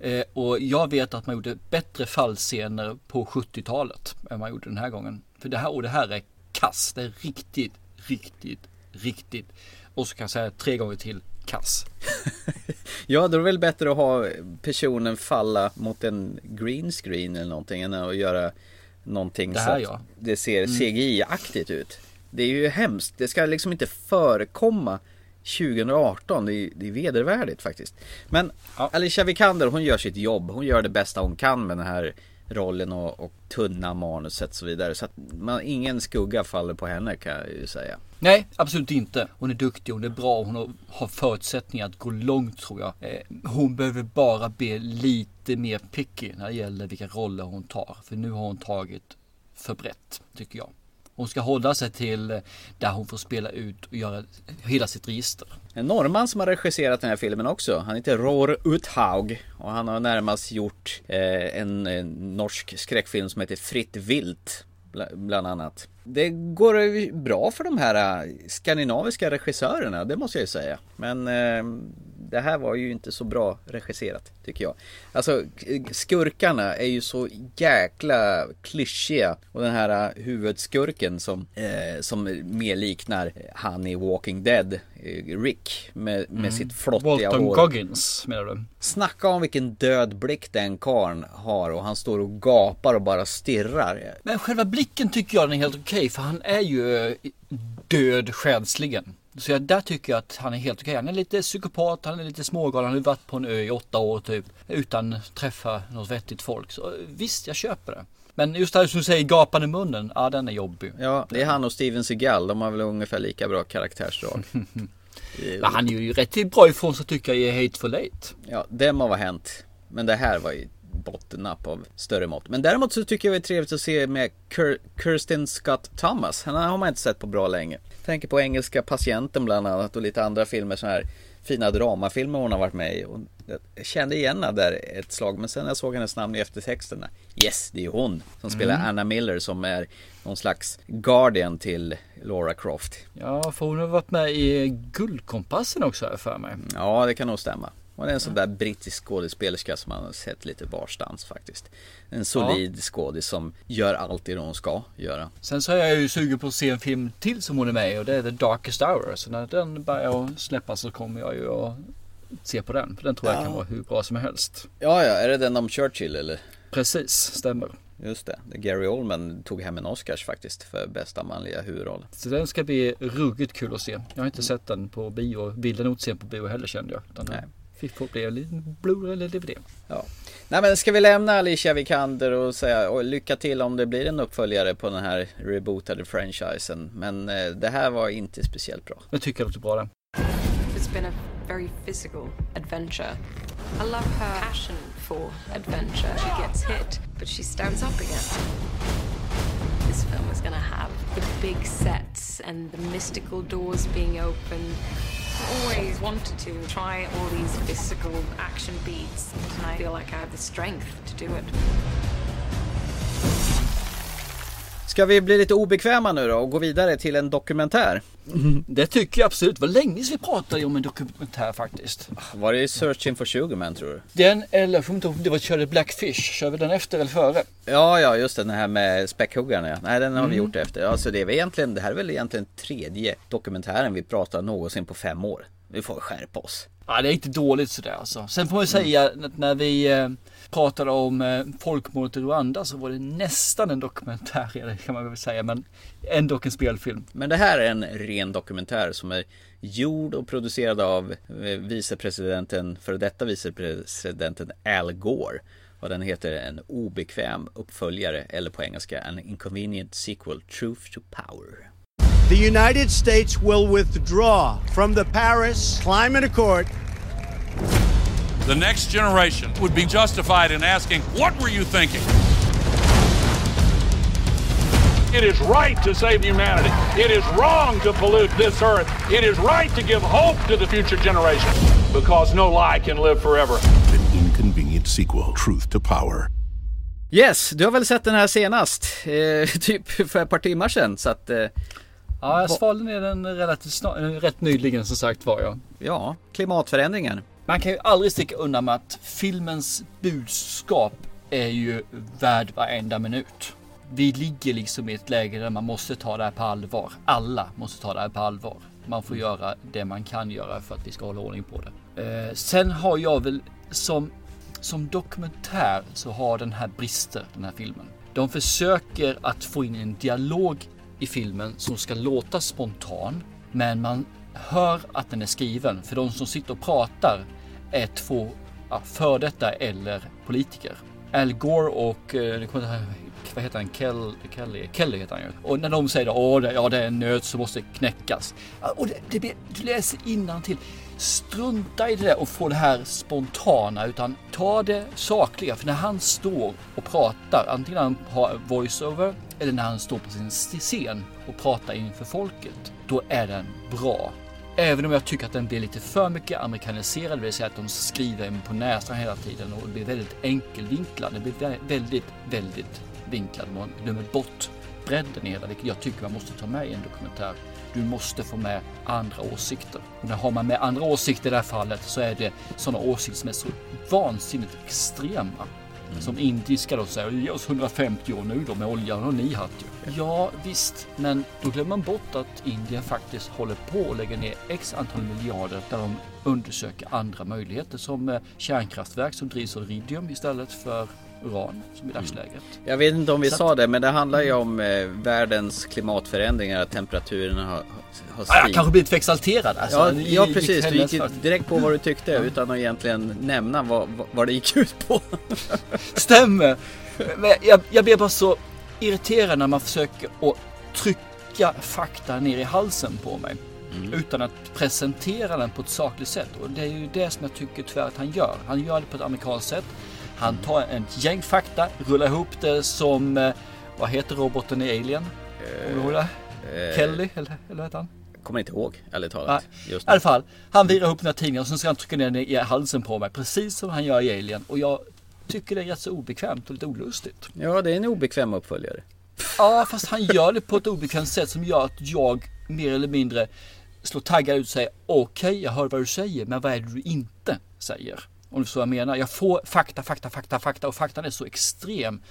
Eh, och jag vet att man gjorde bättre fallscener på 70-talet än man gjorde den här gången. För det här, och det här är kass, det är riktigt, riktigt, riktigt. Och så kan jag säga tre gånger till kass. *laughs* Ja, då är det väl bättre att ha personen falla mot en green screen eller någonting än att göra någonting Det så här, att ja. Mm. det ser CGI-aktigt ut. Det är ju hemskt. Det ska liksom inte förekomma 2018. Det är, det är vedervärdigt faktiskt. Men Ja. Alicia Vikander, hon gör sitt jobb. Hon gör det bästa hon kan med den här rollen och, och tunna manuset och så vidare. Så att man, ingen skugga faller på henne kan jag ju säga. Nej, absolut inte. Hon är duktig, hon är bra, hon har- förutsättningar att gå långt tror jag. Eh, hon behöver bara bli lite mer picky när det gäller vilka roller hon tar. För nu har hon tagit för brett, tycker jag. Hon ska hålla sig till eh, där hon får spela ut och göra hela sitt register. En norrman som har regisserat den här filmen också. Han heter Roar Uthaug. Och han har närmast gjort eh, en, norsk skräckfilm som heter Fritt vilt. Bland annat. Det går ju bra för de här äh, skandinaviska regissörerna, det måste jag ju säga. Men eh, det här var ju inte så bra regisserat, tycker jag. Alltså, skurkarna är ju så jäkla klyschiga. Och den här eh, huvudskurken som, eh, som mer liknar han i Walking Dead, eh, Rick, med, med sitt flottiga Walton hår. Goggins menar du? Snacka om vilken död blick den karln har och han står och gapar och bara stirrar. Men själva blicken tycker jag den är helt okej för han är ju död själsligen. Så jag, där tycker jag att han är helt okej. Han är lite psykopat, han är lite smågalen, han har varit på en ö i åtta år typ. Utan träffa något vettigt folk. Så visst, jag köper det. Men just det här som du säger, gapande munnen, ja den är jobbig. Ja, det är han och Steven Seagal. De har väl ungefär lika bra karaktärsdrag. *laughs* Men han är ju rätt bra ifrån sig tycker jag i Hateful Eight. Ja, det må vara hänt. Men det här var ju bottennapp av större mått. Men däremot så tycker jag det är trevligt att se med Kir- Kirsten Scott Thomas. Henne har man inte sett på bra länge. Tänker på Engelska patienten bland annat och lite andra filmer så här fina dramafilmer hon har varit med i. Och jag kände igen henne där ett slag men sen när jag såg hennes namn i eftertexterna Yes, det är hon som spelar Mm. Anna Miller som är någon slags Guardian till Laura Croft. Ja, för hon har varit med i Guldkompassen också för mig. Ja, det kan nog stämma. Det är en sån där brittisk skådespelerska som man har sett lite varstans faktiskt. En solid skådis som gör allt det hon ska göra. Sen så är jag ju sugen på att se en film till som hon är med i och det är The Darkest Hour. Så när den börjar släppas så kommer jag ju att se på den. För den tror jag Ja. kan vara hur bra som helst. Ja, ja, är det den om Churchill eller? Precis, stämmer. Just det, Gary Oldman tog hem en Oscars faktiskt för bästa manliga huvudroll. Så den ska bli ruggigt kul att se. Jag har inte sett den på bio. Vill den nog inte se den på bio heller kände jag. Nej. Fick få bli en liten Blu-ray eller DVD. Ja. Nej men ska vi lämna Alicia Vikander och säga och lycka till om det blir en uppföljare på den här rebootade franchisen. Men eh, det här var inte speciellt bra. Jag tycker det låter bra det. It's been a very physical adventure. I love her passion for adventure. She gets hit, but she stands up again. This film is to have the big sets and the mystical doors being opened. I've always wanted to try all these physical action beats, and I feel like I have the strength to do it. Ska vi bli lite obekväma nu då och gå vidare till en dokumentär? Det tycker jag absolut. Var länge sedan vi pratade om en dokumentär faktiskt. Var det Searching for Sugarman tror du? Den eller, jag inte om det var körde Blackfish. Kör vi den efter eller före? Ja, ja, just det, den här med späckhuggarna. ja. Nej, den har vi Mm. gjort efter. Alltså det är väl egentligen, det här är väl egentligen tredje dokumentären vi pratar någonsin på fem år. Vi får skärpa oss. Ja, det är inte dåligt sådär alltså. Sen får man ju säga att när vi eh, pratade om eh, folkmordet i Rwanda så var det nästan en dokumentär, *laughs* kan man väl säga, men ändå en spelfilm. Men det här är en ren dokumentär som är gjord och producerad av eh, vicepresidenten, för detta vicepresidenten Al Gore. Och den heter en obekväm uppföljare, eller på engelska en inconvenient sequel, Truth to Power. The United States will withdraw from the Paris Climate Accord. The next generation would be justified in asking, What were you thinking? It is right to save humanity. It is wrong to pollute this earth. It is right to give hope to the future generation because no lie can live forever. An inconvenient sequel, Truth to Power. Yes, du har väl sett den här senast? Eh, *laughs* typ för ett par timmar sedan, så att... Eh, Ja, jag svalde ner den relativt snart, eh, rätt nyligen som sagt var jag. ja, klimatförändringar. Man kan ju aldrig sticka undan med att filmens budskap är ju värd varenda minut. Vi ligger liksom i ett läge där man måste ta det här på allvar. Alla måste ta det här på allvar. Man får göra det man kan göra för att vi ska hålla ordning på det. Eh, sen har jag väl som, som dokumentär så har den här brister, den här filmen. De försöker att få in en dialog i filmen som ska låta spontan. Men man hör att den är skriven. För de som sitter och pratar är två ja, för detta eller politiker. Al Gore och eh, vad heter han? Kel, Kelly, Kelly heter han ju. Och när de säger att det, ja, det är en nöt som måste knäckas. Och det, det, blir- du läser till. Strunta i det där och få det här spontana utan ta det sakliga. För när han står och pratar, antingen när han har voiceover eller när han står på sin scen och pratar inför folket, då är den bra. Även om jag tycker att den blir lite för mycket amerikaniserad, det vill säga att de skriver en på näsan hela tiden och det blir väldigt enkelvinklad. Det blir väldigt, väldigt vinklad. Man glömmer bort bredden i hela, vilket jag tycker man måste ta med i en dokumentär. Du måste få med andra åsikter. Och när har man med andra åsikter i det här fallet så är det sådana åsikter som är så vansinnigt extrema. Som indiska då säger, ge oss 150 år nu då med oljan och ni haft ju. Ja. Visst, men då glömmer man bort att Indien faktiskt håller på att lägga ner x antal miljarder där de undersöker andra möjligheter som eh, kärnkraftverk som drivs av iridium istället för uran som i dagsläget. Jag vet inte om vi Så sa det, men det handlar ju om eh, världens klimatförändringar, att temperaturen har, har Ja, jag kanske blivit för exalterad. Alltså, Ja, ja precis, du gick direkt på vad du tyckte utan att egentligen nämna vad, vad- det gick ut på. *laughs* Stämmer! Men jag, jag blir bara så irriterad när man försöker att trycka fakta ner i halsen på mig. Utan att presentera den på ett sakligt sätt. Och det är ju det som jag tycker tyvärr att han gör. Han gör det på ett amerikanskt sätt. Han tar ett gäng fakta, rullar ihop det som, eh, vad heter roboten i Alien? Kommer du ihåg det? Eh, Kelly, eller, eller heter han? Kommer inte ihåg, ärligt talat. Nej, Just I alla fall, han virar ihop den här tidningen och sen ska han trycka ner den i halsen på mig. Precis som han gör i Alien. Och jag tycker det är rätt så obekvämt och lite olustigt. Ja, det är en obekväm uppföljare. Ja, fast han gör det på ett obekvämt sätt som gör att jag mer eller mindre slår taggar ut och säger okej, jag hör vad du säger, men vad är det du inte säger? Om du förstår vad jag menar. Jag får fakta, fakta, fakta, fakta och faktan är så extrem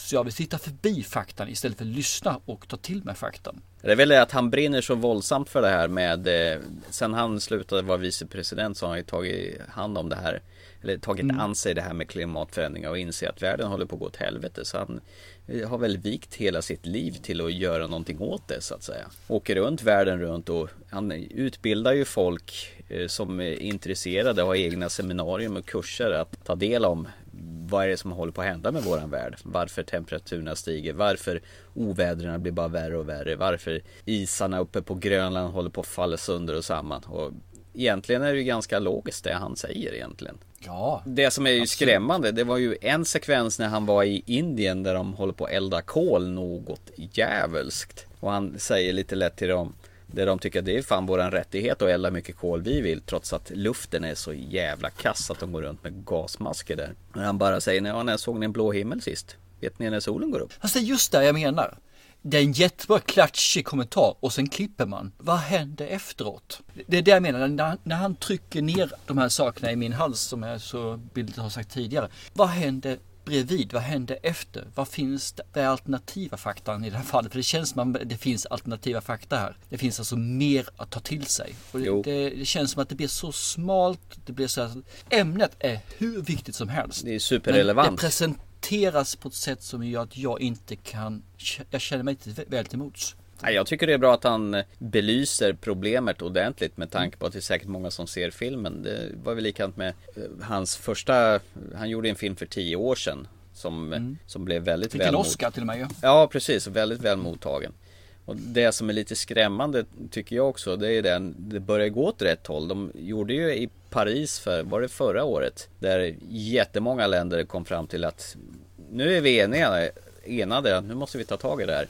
så jag vill titta förbi faktan istället för att lyssna och ta till mig faktan. Det är väl att han brinner så våldsamt för det här med eh, Sen han slutade vara vicepresident så har han ju tagit hand om det här Eller tagit Mm. an sig det här med klimatförändringar och inser att världen håller på att gå åt helvete Så han eh, har väl vikt hela sitt liv till att göra någonting åt det så att säga Åker runt världen runt och han utbildar ju folk eh, som är intresserade och har egna seminarium och kurser att ta del om vad är det som håller på att hända med våran värld? Varför temperaturerna stiger? Varför ovädren blir bara värre och värre? Varför isarna uppe på Grönland håller på att falla sönder och samman? Och egentligen är det ju ganska logiskt det han säger egentligen. Ja, Det som är ju skrämmande, det var ju en sekvens när han var i Indien där de håller på att elda kol något djävulskt. Och han säger lite lätt till dem, där de tycker att det är fan våran rättighet att elda mycket kol vi vill trots att luften är så jävla kass att de går runt med gasmasker där. Men han bara säger, ja när såg ni en blå himmel sist? Vet ni när solen går upp? Alltså det är just det jag menar. Det är en jättebra klatschig kommentar och sen klipper man. Vad händer efteråt? Det är det jag menar, när, när han trycker ner de här sakerna i min hals som jag så bildligt har sagt tidigare. Vad händer bredvid? Vad händer efter? Vad finns det? Alternativa faktan i det här fallet? För det känns som att det finns alternativa fakta här. Det finns alltså mer att ta till sig. Och Jo. det, det känns som att det blir så smalt. Det blir så här, ämnet är hur viktigt som helst. Det är superrelevant. det presenteras på ett sätt som gör att jag inte kan, jag känner mig inte väl till mots. Jag tycker det är bra att han eh, belyser problemet ordentligt med tanke på att det är säkert många som ser filmen. Det var väl likadant med eh, hans första, han gjorde en film för tio år sedan som, som blev väldigt Fick en väl mot- Oscar till och med ju. Ja, precis. Väldigt väl mottagen. Och det som är lite skrämmande tycker jag också, det är den, det börjar gå åt rätt håll. De gjorde ju i Paris för, var det förra året? Där jättemånga länder kom fram till att nu är vi eniga, enade, nu måste vi ta tag i det här.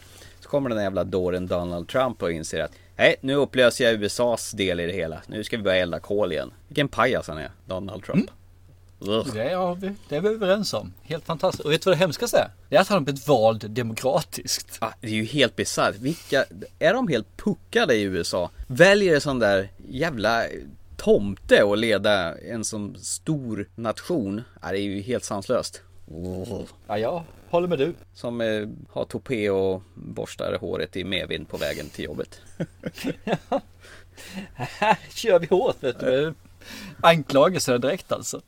Kommer den där jävla dåren Donald Trump och inser att Nej, nu upplöser jag USAs del i det hela. Nu ska vi börja elda kol igen. Vilken pajas han är, Donald Trump. Ugh. Det, har vi, det är vi överens om. Helt fantastiskt. Och vet du vad det hemskaste är? Det är att han har blivit vald demokratiskt. Ah, det är ju helt bisarrt. Vilka, är de helt puckade i USA? Väljer en sån där jävla tomte att leda en sån stor nation? Ah, det är ju helt sanslöst. Ja, jag håller med du. Som eh, har tupé och borstar håret i medvind på vägen till jobbet. *laughs* Här kör vi hårt vet du. Anklagelser direkt alltså.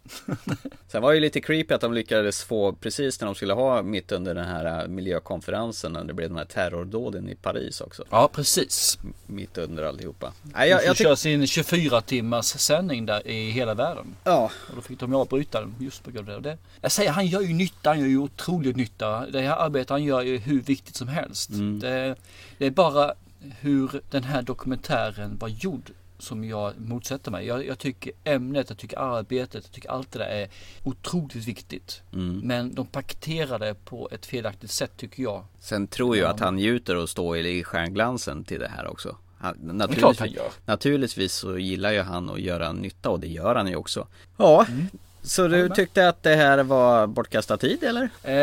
*laughs* Sen var det ju lite creepy att de lyckades få precis när de skulle ha mitt under den här eh, miljökonferensen när det blev de här terrordåden i Paris också. Ja, precis. Mitt under alltihopa. Nej, Jag, jag, tycker... sin 24 timmars sändning där i hela världen. Ja, Och då fick de avbryta den just på grund av det. Jag säger, han gör ju nytta, han gör ju otroligt nytta. Det här arbetet han gör är ju hur viktigt som helst. Det, det är bara hur den här dokumentären var gjord som jag motsätter mig. Jag, jag tycker ämnet, jag tycker arbetet, jag tycker allt det där är otroligt viktigt. Men de paketerar det på ett felaktigt sätt tycker jag. Sen tror jag att han njuter och står i stjärnglansen till det här också. Han, naturligtvis, han naturligtvis så gillar ju han att göra nytta och det gör han ju också. Ja, Mm. så du tyckte att det här var bortkastad tid eller? Eh,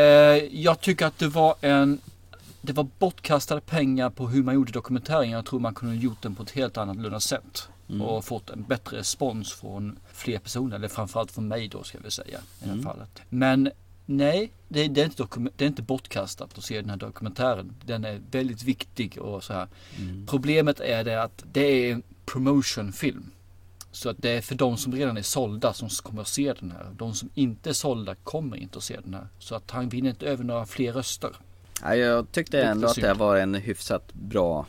jag tycker att det var en det var bortkastade pengar på hur man gjorde dokumentären. Jag tror man kunde ha gjort den på ett helt annorlunda sätt. Och fått en bättre respons från fler personer. Eller framförallt från mig då ska vi säga. I det här fallet. Men nej, det, det, är inte det är inte bortkastat att se den här dokumentären. Den är väldigt viktig och så här. Problemet är det att det är en promotionfilm. Så att det är för de som redan är sålda som kommer att se den här. De som inte är sålda kommer inte att se den här. Så att han vinner inte över några fler röster. Ja, jag tyckte ändå att det var en hyfsat bra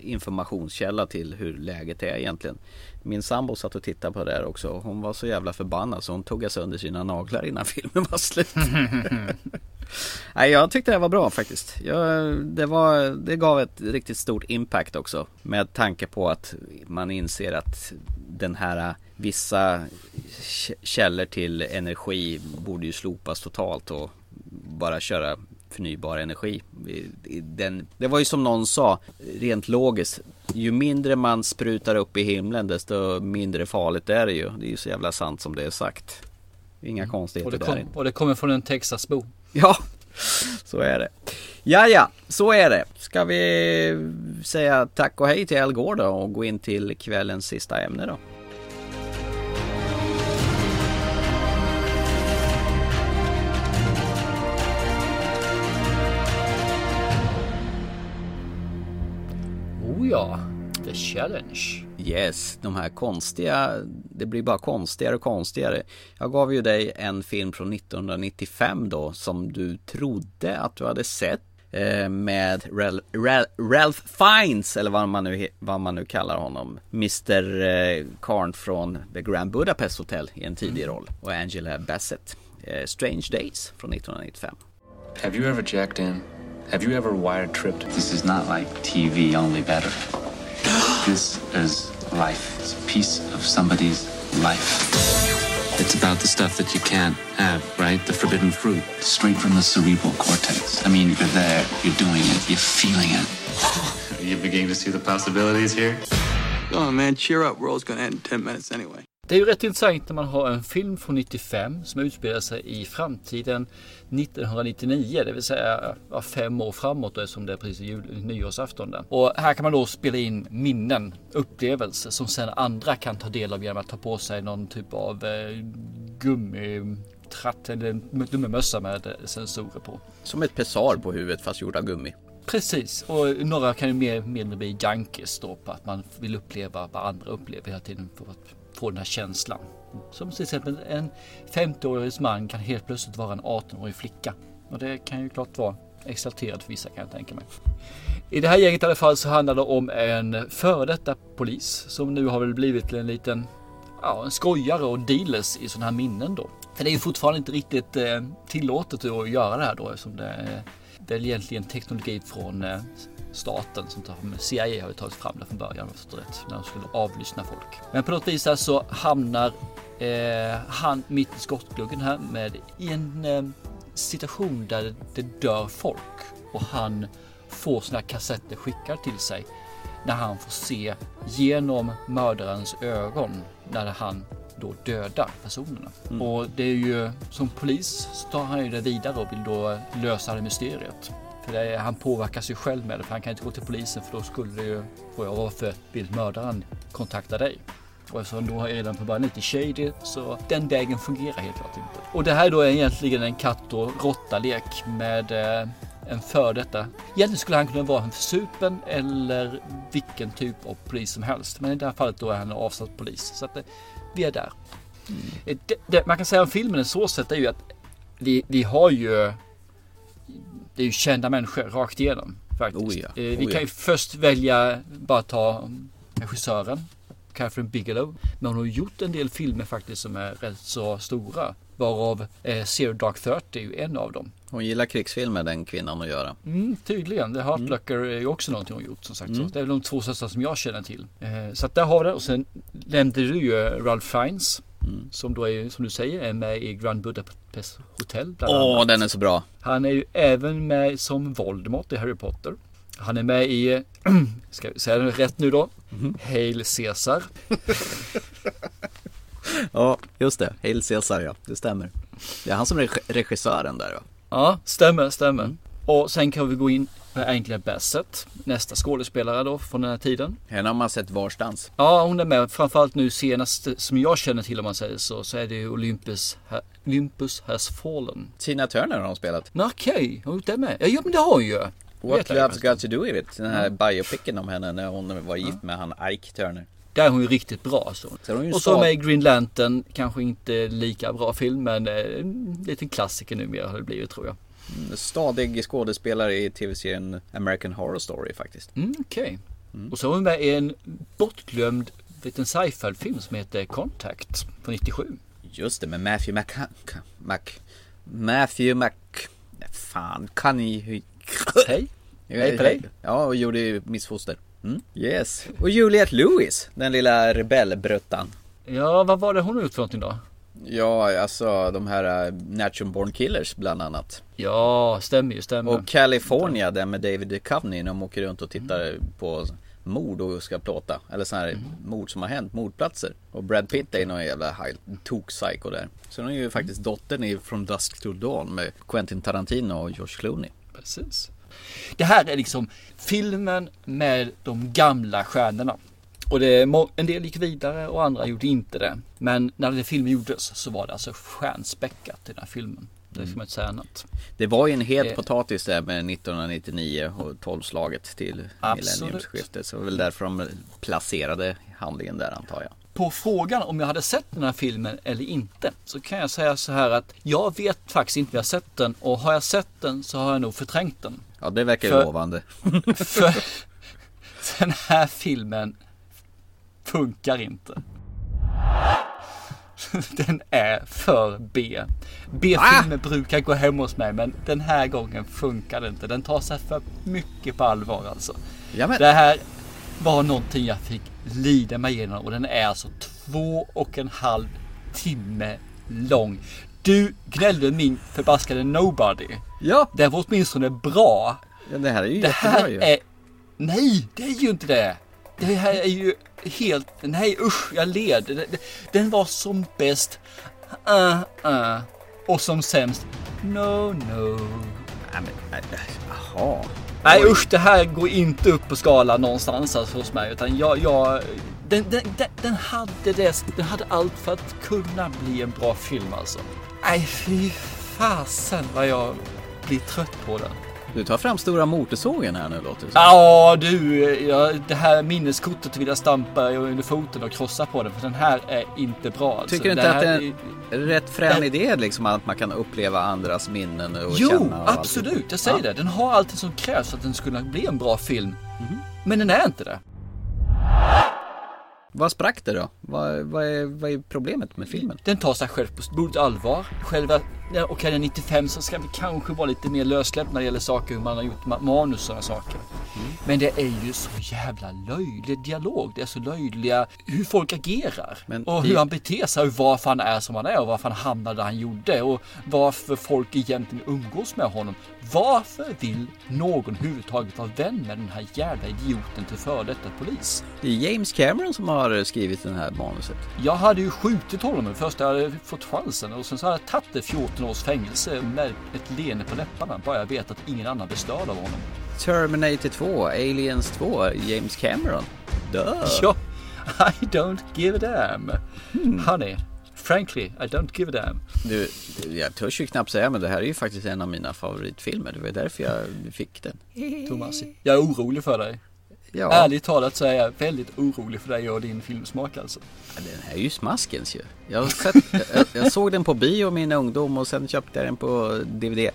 informationskälla till hur läget är egentligen. Min sambo satt och tittade på det här också. Hon var så jävla förbannad så hon tog sönder sina naglar innan *laughs* filmen var slut. *laughs* Nej, jag tyckte det var bra faktiskt. Jag, det, var, det gav ett riktigt stort impact också. Med tanke på att man inser att den här vissa k- källor till energi borde ju slopas totalt och bara köra förnybar energi. Den, det var ju som någon sa, rent logiskt. Ju mindre man sprutar upp i himlen desto mindre farligt är det ju. Det är ju så jävla sant som det är sagt. Inga Och konstigheter där. kom, och det kommer från en Texasbo. Ja, så är det. Ja, ja, så är det. Ska vi säga tack och hej till Al Gore då och gå in till kvällens sista ämne då? Ja, The Challenge. Yes, de här konstiga, det blir bara konstigare och konstigare. Jag gav ju dig en film från 1995 då som du trodde att du hade sett eh, med Rel, Rel, Ralph Fiennes eller vad man, nu, vad man nu kallar honom. Mr eh, Karn från The Grand Budapest Hotel i en tidig roll och Angela Bassett. Eh, Strange Days från 1995. Have you ever jacked in? Have you ever wire tripped? This is not like TV, only better. This is life. It's a piece of somebody's life. It's about the stuff that you can't have, right? The forbidden fruit. Straight from the cerebral cortex. I mean, you're there, you're doing it, you're feeling it. Are you beginning to see the possibilities here? Come on, man, cheer up. World's gonna end in 10 minutes anyway. Det är ju rätt intressant när man har en film från 95 som utspelar sig i framtiden 1999, det vill säga fem år framåt då, som det är precis jul, nyårsafton. Där. Och här kan man då spela in minnen, upplevelser som sen andra kan ta del av genom att ta på sig någon typ av eh, gummitratt eller gummimössa med eh, sensorer på. Som ett pessar på huvudet fast gjort av gummi. Precis, och några kan ju mer eller mindre bli junkies då på att man vill uppleva vad andra upplever hela tiden för att få den här känslan. Som till exempel en 50-årig man kan helt plötsligt vara en 18-årig flicka. Och det kan ju klart vara exalterat för vissa kan jag tänka mig. I det här gänget i alla fall så handlar det om en före detta polis som nu har väl blivit till en liten ja, en skojare och dealers i sådana här minnen då. För det är ju fortfarande inte riktigt eh, tillåtet att göra det här då eftersom det är väl egentligen teknologi från eh, staten som tar CIA har ju tagit fram det från början om jag förstår rätt när de skulle avlyssna folk. Men på något vis här så hamnar eh, han mitt i skottgluggen här med i en eh, situation där det dör folk och han får sina kassetter skickade till sig när han får se genom mördarens ögon när han då dödar personerna. Mm. Och det är ju som polis så tar han ju det vidare och vill då lösa det mysteriet. För det han påverkas ju själv med det för han kan inte gå till polisen för då skulle det ju få jag varför vill mördaren kontakta dig? Och eftersom då är redan på början lite shady så den vägen fungerar helt klart inte. Och det här då är egentligen en katt och råtta-lek med eh, en för detta. Egentligen skulle han kunna vara en försupen eller vilken typ av polis som helst. Men i det här fallet då är han en avsatt polis. Så att eh, vi är där. Eh, Det, det, man kan säga om filmen är så sätt är ju att vi, vi har ju det är ju kända människor rakt igenom faktiskt. Oh ja, Eh, Vi oh kan ja. ju först välja bara ta regissören Catherine Bigelow. Men hon har gjort en del filmer faktiskt som är rätt så stora. Varav eh, Zero Dark Thirty är ju en av dem. Hon gillar krigsfilmer den kvinnan att göra. Mm, tydligen. The Heartblocker är ju också någonting hon gjort som sagt. Mm. Så det är väl de två största som jag känner till. Eh, så att där har vi det. Och sen nämnde du ju Ralph Fiennes. Mm. Som då är, som du säger, är med i Grand Budapest Hotel. bland Åh, annat. den är så bra. Han är ju även med som Voldemort i Harry Potter. Han är med i, *clears throat* ska vi säga det rätt nu då? Mhm. Hail Caesar. *laughs* Ja, just det. Hail Caesar ja, det stämmer. Det är han som är reg- regissören där va? Ja, stämmer, stämmer. Mm. Och sen kan vi gå in Angela Bassett, nästa skådespelare då från den här tiden. Henne har man sett varstans. Ja, hon är med. Framförallt nu senast som jag känner till om man säger så, så är det Olympus, Olympus has fallen. Tina Turner har hon spelat. Okej, har hon gjort det med? Ja, men det har hon ju. What Love's. Got To Do With It. Den här biopicen om henne när hon var gift med han Ike Turner. Där är hon ju riktigt bra. Så. Så ju och så med Green Lantern, kanske inte lika bra film men eh, en liten klassiker numera har det blivit tror jag. Stadig skådespelare i tv-serien American Horror Story faktiskt. Mm, Okej. Och så är hon med i en bortglömd liten sci-fi-film som heter Contact från 97. Just det, med Matthew Mc... Mac... Matthew Mac... Fan, kan ni... Hej. Hej på dig. Ja, och gjorde Missfoster. Mm. Yes. Och Juliette Lewis, den lilla rebellbruttan. Ja, vad var det hon har gjort för någonting då? Ja, alltså de här uh, Natural Born Killers bland annat. Ja, stämmer ju, stämmer. Och California, den med David Duchovny när de åker runt och tittar på mord och ska plåta. Eller sådana här mord som har hänt, mordplatser. Och Brad Pitt är någon jävla tok-psycho där. Hon är ju faktiskt dottern i From Dusk Till Dawn med Quentin Tarantino och George Clooney. Precis. Det här är liksom filmen med de gamla stjärnorna. Och det en del gick vidare och andra gjorde inte det. Men när den filmen gjordes så var det alltså stjärnspäckat i den här filmen. Det ska man inte säga annat. Det var ju en het Eh. potatis där med 1999 och 12-slaget till Absolut. millenniumsskiftet. Så det var väl därför de placerade handlingen där antar jag. På frågan om jag hade sett den här filmen eller inte så kan jag säga så här att jag vet faktiskt inte om jag har sett den och har jag sett den så har jag nog förträngt den. Ja, det verkar ju För- lovande. *laughs* För den här filmen funkar inte. *laughs* Den är för B. B-filmer brukar gå hem hos mig men den här gången funkar det inte. Den tar sig för mycket på allvar alltså. Ja, men- Det här var någonting jag fick lida mig igenom och den är alltså två och en halv timme lång. Du gnällde min förbaskade Nobody. Ja. Det var åtminstone bra. Ja, det här är ju Det jättebra här ju. är... Nej, det är ju inte det. Det här är ju helt... Nej usch, jag led. Den- var som bäst. Uh, uh. Och som sämst. No, no. Nej, men, nej, usch, det här går inte upp på skalan någonstans alltså hos mig. Utan jag... jag den, den, den, den, hade det, den hade allt för att kunna bli en bra film alltså. Nej fy fasen vad jag blir trött på den. Du tar fram stora motorsågen här nu låter det som. Ja du, ja, det här minneskortet vill jag stampa under foten och krossa på den för den här är inte bra. Alltså. Tycker du inte att det är en rätt frän idé liksom att man kan uppleva andras minnen och Jo, känna allt? absolut, jag säger Ja. det. Den har allt som krävs för att den skulle bli en bra film. Men den är inte det. Vad sprack det då? Vad, vad, är, vad är problemet med filmen? Den tar sig själv på stort allvar. Själva, ja, okej den är 95 så ska vi kanske vara lite mer lössläppt när det gäller saker, hur man har gjort ma- manus och sådana saker. Men det är ju så jävla löjlig dialog. Det är så löjliga hur folk agerar. och hur han beter sig och varför han är som han är och varför han hamnade där han gjorde. Och varför folk egentligen umgås med honom. Varför vill någon överhuvudtaget vara vän med den här jävla idioten till före detta polis? Det är James Cameron som har skrivit det här manuset. Jag hade ju skjutit honom det första jag hade fått chansen och sen så hade jag tagit det 14 års fängelse med ett leende på läpparna. Bara jag vet att ingen annan blir störd av honom. Terminator 2, Aliens 2, James Cameron. Duh. *laughs* Ja, I don't give a damn. Honey, frankly, I don't give a damn. Du, jag törs ju knappt säga men det här är ju faktiskt en av mina favoritfilmer. Det var därför jag fick den. Thomas, jag är orolig för dig. Ja. Ärligt talat så är jag väldigt orolig för dig och din filmsmak alltså. Den här är ju smaskens ju. Jag, sett, *laughs* jag, jag såg den på bio i min ungdom och sen köpte jag den på DVD. Eh,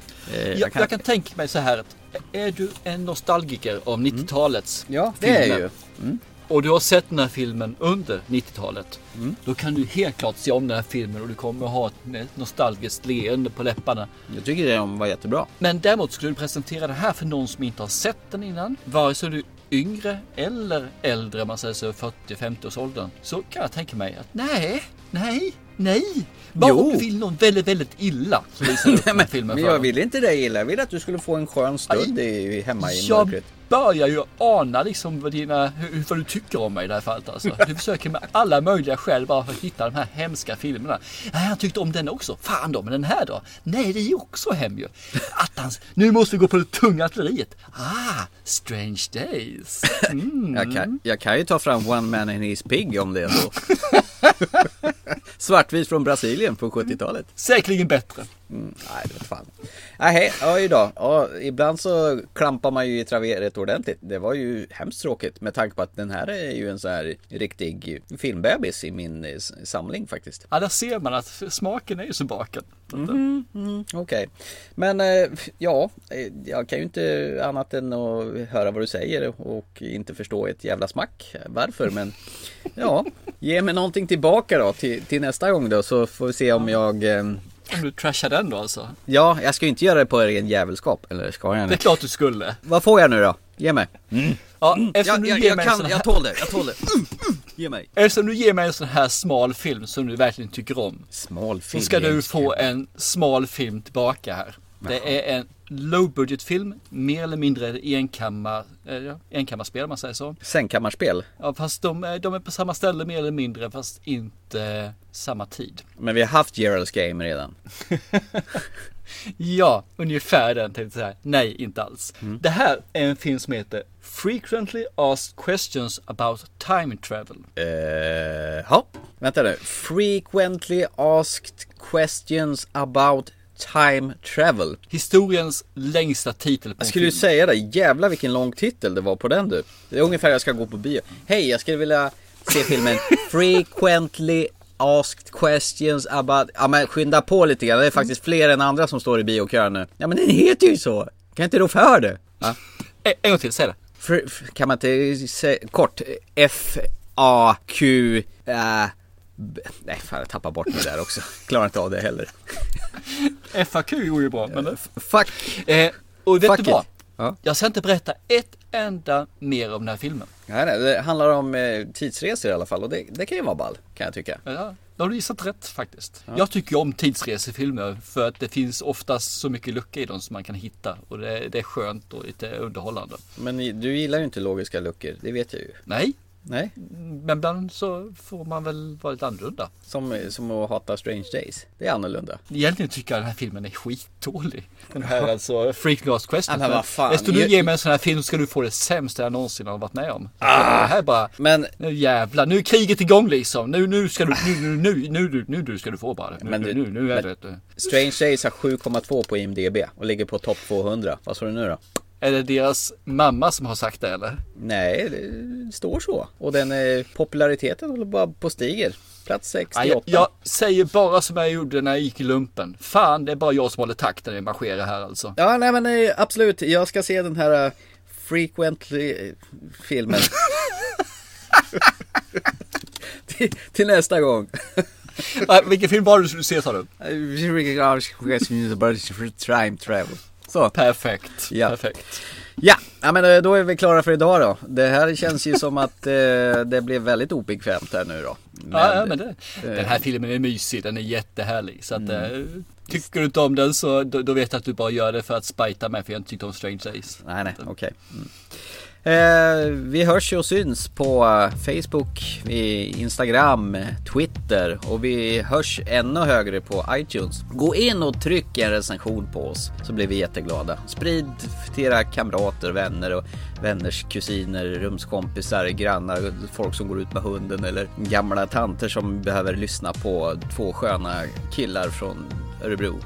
Jag, jag kan tänka mig så här att är du en nostalgiker av 90-talets Ja, det är jag ju. Mm. Och du har sett den här filmen under 90-talet. Mm. Då kan du helt klart se om den här filmen och du kommer att ha ett nostalgiskt leende på läpparna. Jag tycker den var jättebra. Men däremot skulle du presentera det här för någon som inte har sett den innan. Vare sig du är yngre eller äldre, man säger så 40-50 års åldern. Så kan jag tänka mig att nej, nej, nej. Bara Jo. om du vill någon väldigt, väldigt illa så visar *laughs* du upp den här filmen Men jag vill inte dig illa. Jag vill att du skulle få en skön stund i, hemma i Jag mörkret. Börjar ju ana liksom vad, dina, hur, vad du tycker om mig i det här fallet alltså. Du försöker med alla möjliga skäl bara för att hitta de här hemska filmerna. Nej, han tyckte om den också. Fan då, men den här då? Nej, det är ju också hem ju. Attans, nu måste vi gå på det tunga artilleriet. Ah, Strange Days. Mm. Jag, kan, jag kan ju ta fram One Man and His Pig om det är så. Svartvit från Brasilien på 70-talet. Säkerligen bättre. Mm, nej, det vet fan. Nej, oj då. Ja, ibland så klampar man ju i traveret ordentligt. Det var ju hemskt tråkigt med tanke på att den här är ju en så här riktig filmbebis i min eh, samling faktiskt. Ja, där ser man att smaken är ju så baken. Mhm, mhm, Okej. Men eh, ja, eh, jag kan ju inte annat än att höra vad du säger och inte förstå ett jävla smack varför. Men ja, ge mig någonting tillbaka då till, till nästa gång då så får vi se om jag Om du trashar den då alltså? Ja, jag ska ju inte göra det på ren jävelskap, eller ska jag Det är klart du skulle. Vad får jag nu då? Ge mig. Ja, eftersom Jag, du jag, ger jag mig en kan, sån här... jag tål det, jag tål det. Mm, *laughs* mm, Ge mig. Eftersom du ger mig en sån här smal film som du verkligen tycker om. Smal Så film, ska du få en smal film tillbaka här. Det är en low budget film, mer eller mindre enkammar, eh, enkammarspel om man säger så. Sängkammarspel. Ja, fast de, är- de är på samma ställe mer eller mindre, fast inte samma tid. Men vi har haft Gerald's Game redan. *laughs* Ja, ungefär den tänkte jag säga. Nej, inte alls. Mm. Det här är en film som heter Frequently Asked Questions About Time Travel. Eh, ja, vänta nu. Frequently asked questions about time travel. Historiens längsta titel på Jag skulle ju säga det, jävla vilken lång titel det var på den du. Det är ungefär jag ska gå på bio. Hej, jag skulle vilja se filmen *laughs* Frequently Asked Questions About... Ja men skynda på lite grann, det är faktiskt fler än andra som står i biokön nu. Ja men den heter ju så! Kan inte rå för det? Ja. En, en gång till, säg det. Fr- f- kan man inte säga kort? F, A, Q, äh. Nej fan jag tappar bort mig där också. Klarar inte av det heller. FAQ gjorde ju bra, men... Fuck! Eh, och vet Fuck du vad? Ja. Jag ska inte berätta ett enda mer om den här filmen. Nej, nej, det handlar om eh, tidsresor i alla fall och det, det kan ju vara ball kan jag tycka. Ja, då har du gissat rätt faktiskt. Jag tycker om tidsresefilmer för att det finns oftast så mycket lucka i dem som man kan hitta och det, det är skönt och lite underhållande. Men du gillar ju inte logiska luckor, det vet jag ju. Nej, Nej, men ibland så får man väl vara lite annorlunda. som, som att hata Strange Days. Det är annorlunda. Egentligen tycker jag den här filmen är skitdålig. Den här alltså Freak Last Question. Men vad fan. Eftersom du Jag- ger mig en sån här film ska du få det sämsta jag någonsin har varit med om. Ah. Det här är bara, Men, nu jävlar, nu är kriget igång liksom. Nu, nu ska du, nu, nu, nu, nu, nu, nu, nu ska du få bara. Nu, Men nu, nu, nu är men- det. Strange Days har 7,2 på IMDB och ligger på topp 200. Vad sa du nu då? Är det deras mamma som har sagt det eller? Nej, det står så. Och den eh, populariteten håller bara på stiger. Plats 68. Nej, jag, jag säger bara som jag gjorde när jag gick i lumpen. Fan, det är bara jag som håller takten när jag marscherar här alltså. Ja, nej men eh, absolut. Jag ska se den här eh, Frequently eh, filmen. till, till nästa gång. Nej, Vilken film var det du skulle se sa du? Time travel. Så. Perfekt. Ja. Perfekt. Ja, ja men eh, då är vi klara för idag då. Det här känns ju som att eh, det blev väldigt obekvämt här nu då. ja, ja, men det, eh, den här filmen är mysig, den är jättehärlig. Så att, eh, tycker du inte om den så då, då vet jag att du bara gör det för att spita mig för jag inte tyckte om Strange Days. Nej, nej, okej. Mm. Eh, vi hörs och syns på eh, Facebook, Instagram, Twitter och vi hörs ännu högre på iTunes. Gå in och tryck en recension på oss så blir vi jätteglada. Sprid till era kamrater, vänner och vänners kusiner, rumskompisar, grannar, folk som går ut med hunden eller gamla tanter som behöver lyssna på två sköna killar från Örebro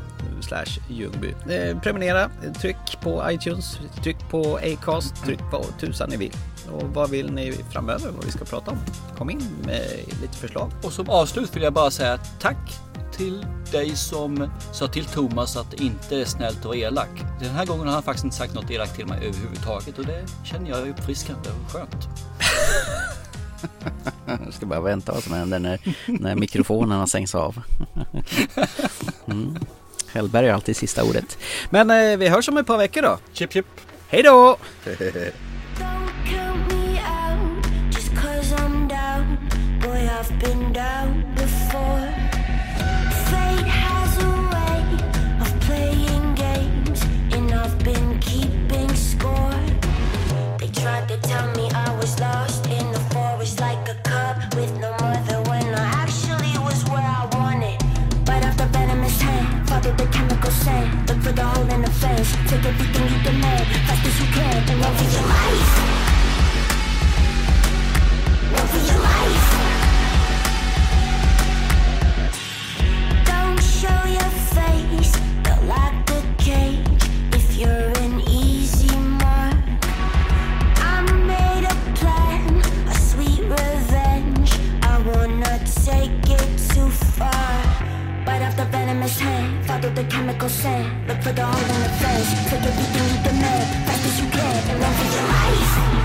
Ljungby. Eh, prenumerera, tryck på iTunes, tryck på Acast, tryck på tusan ni vill. Och vad vill ni framöver vad vi ska prata om? Kom in med lite förslag. Och som avslut vill jag bara säga tack till dig som sa till Thomas att det inte är snällt och elak. Den här gången har han faktiskt inte sagt något elakt till mig överhuvudtaget och det känner jag är uppfriskande och skönt. *laughs* Jag ska bara vänta vad som händer när, när mikrofonerna *laughs* sänks av. *laughs* Mm. Hellberg har alltid sista ordet. Men eh, vi hörs om ett par veckor då. Chip chip. Hej då! *laughs* take everything you demand, fast and run for your life. The chemical scent. Look for the hole in the fence. Take everything you demand. Fast as you can. And run for your life.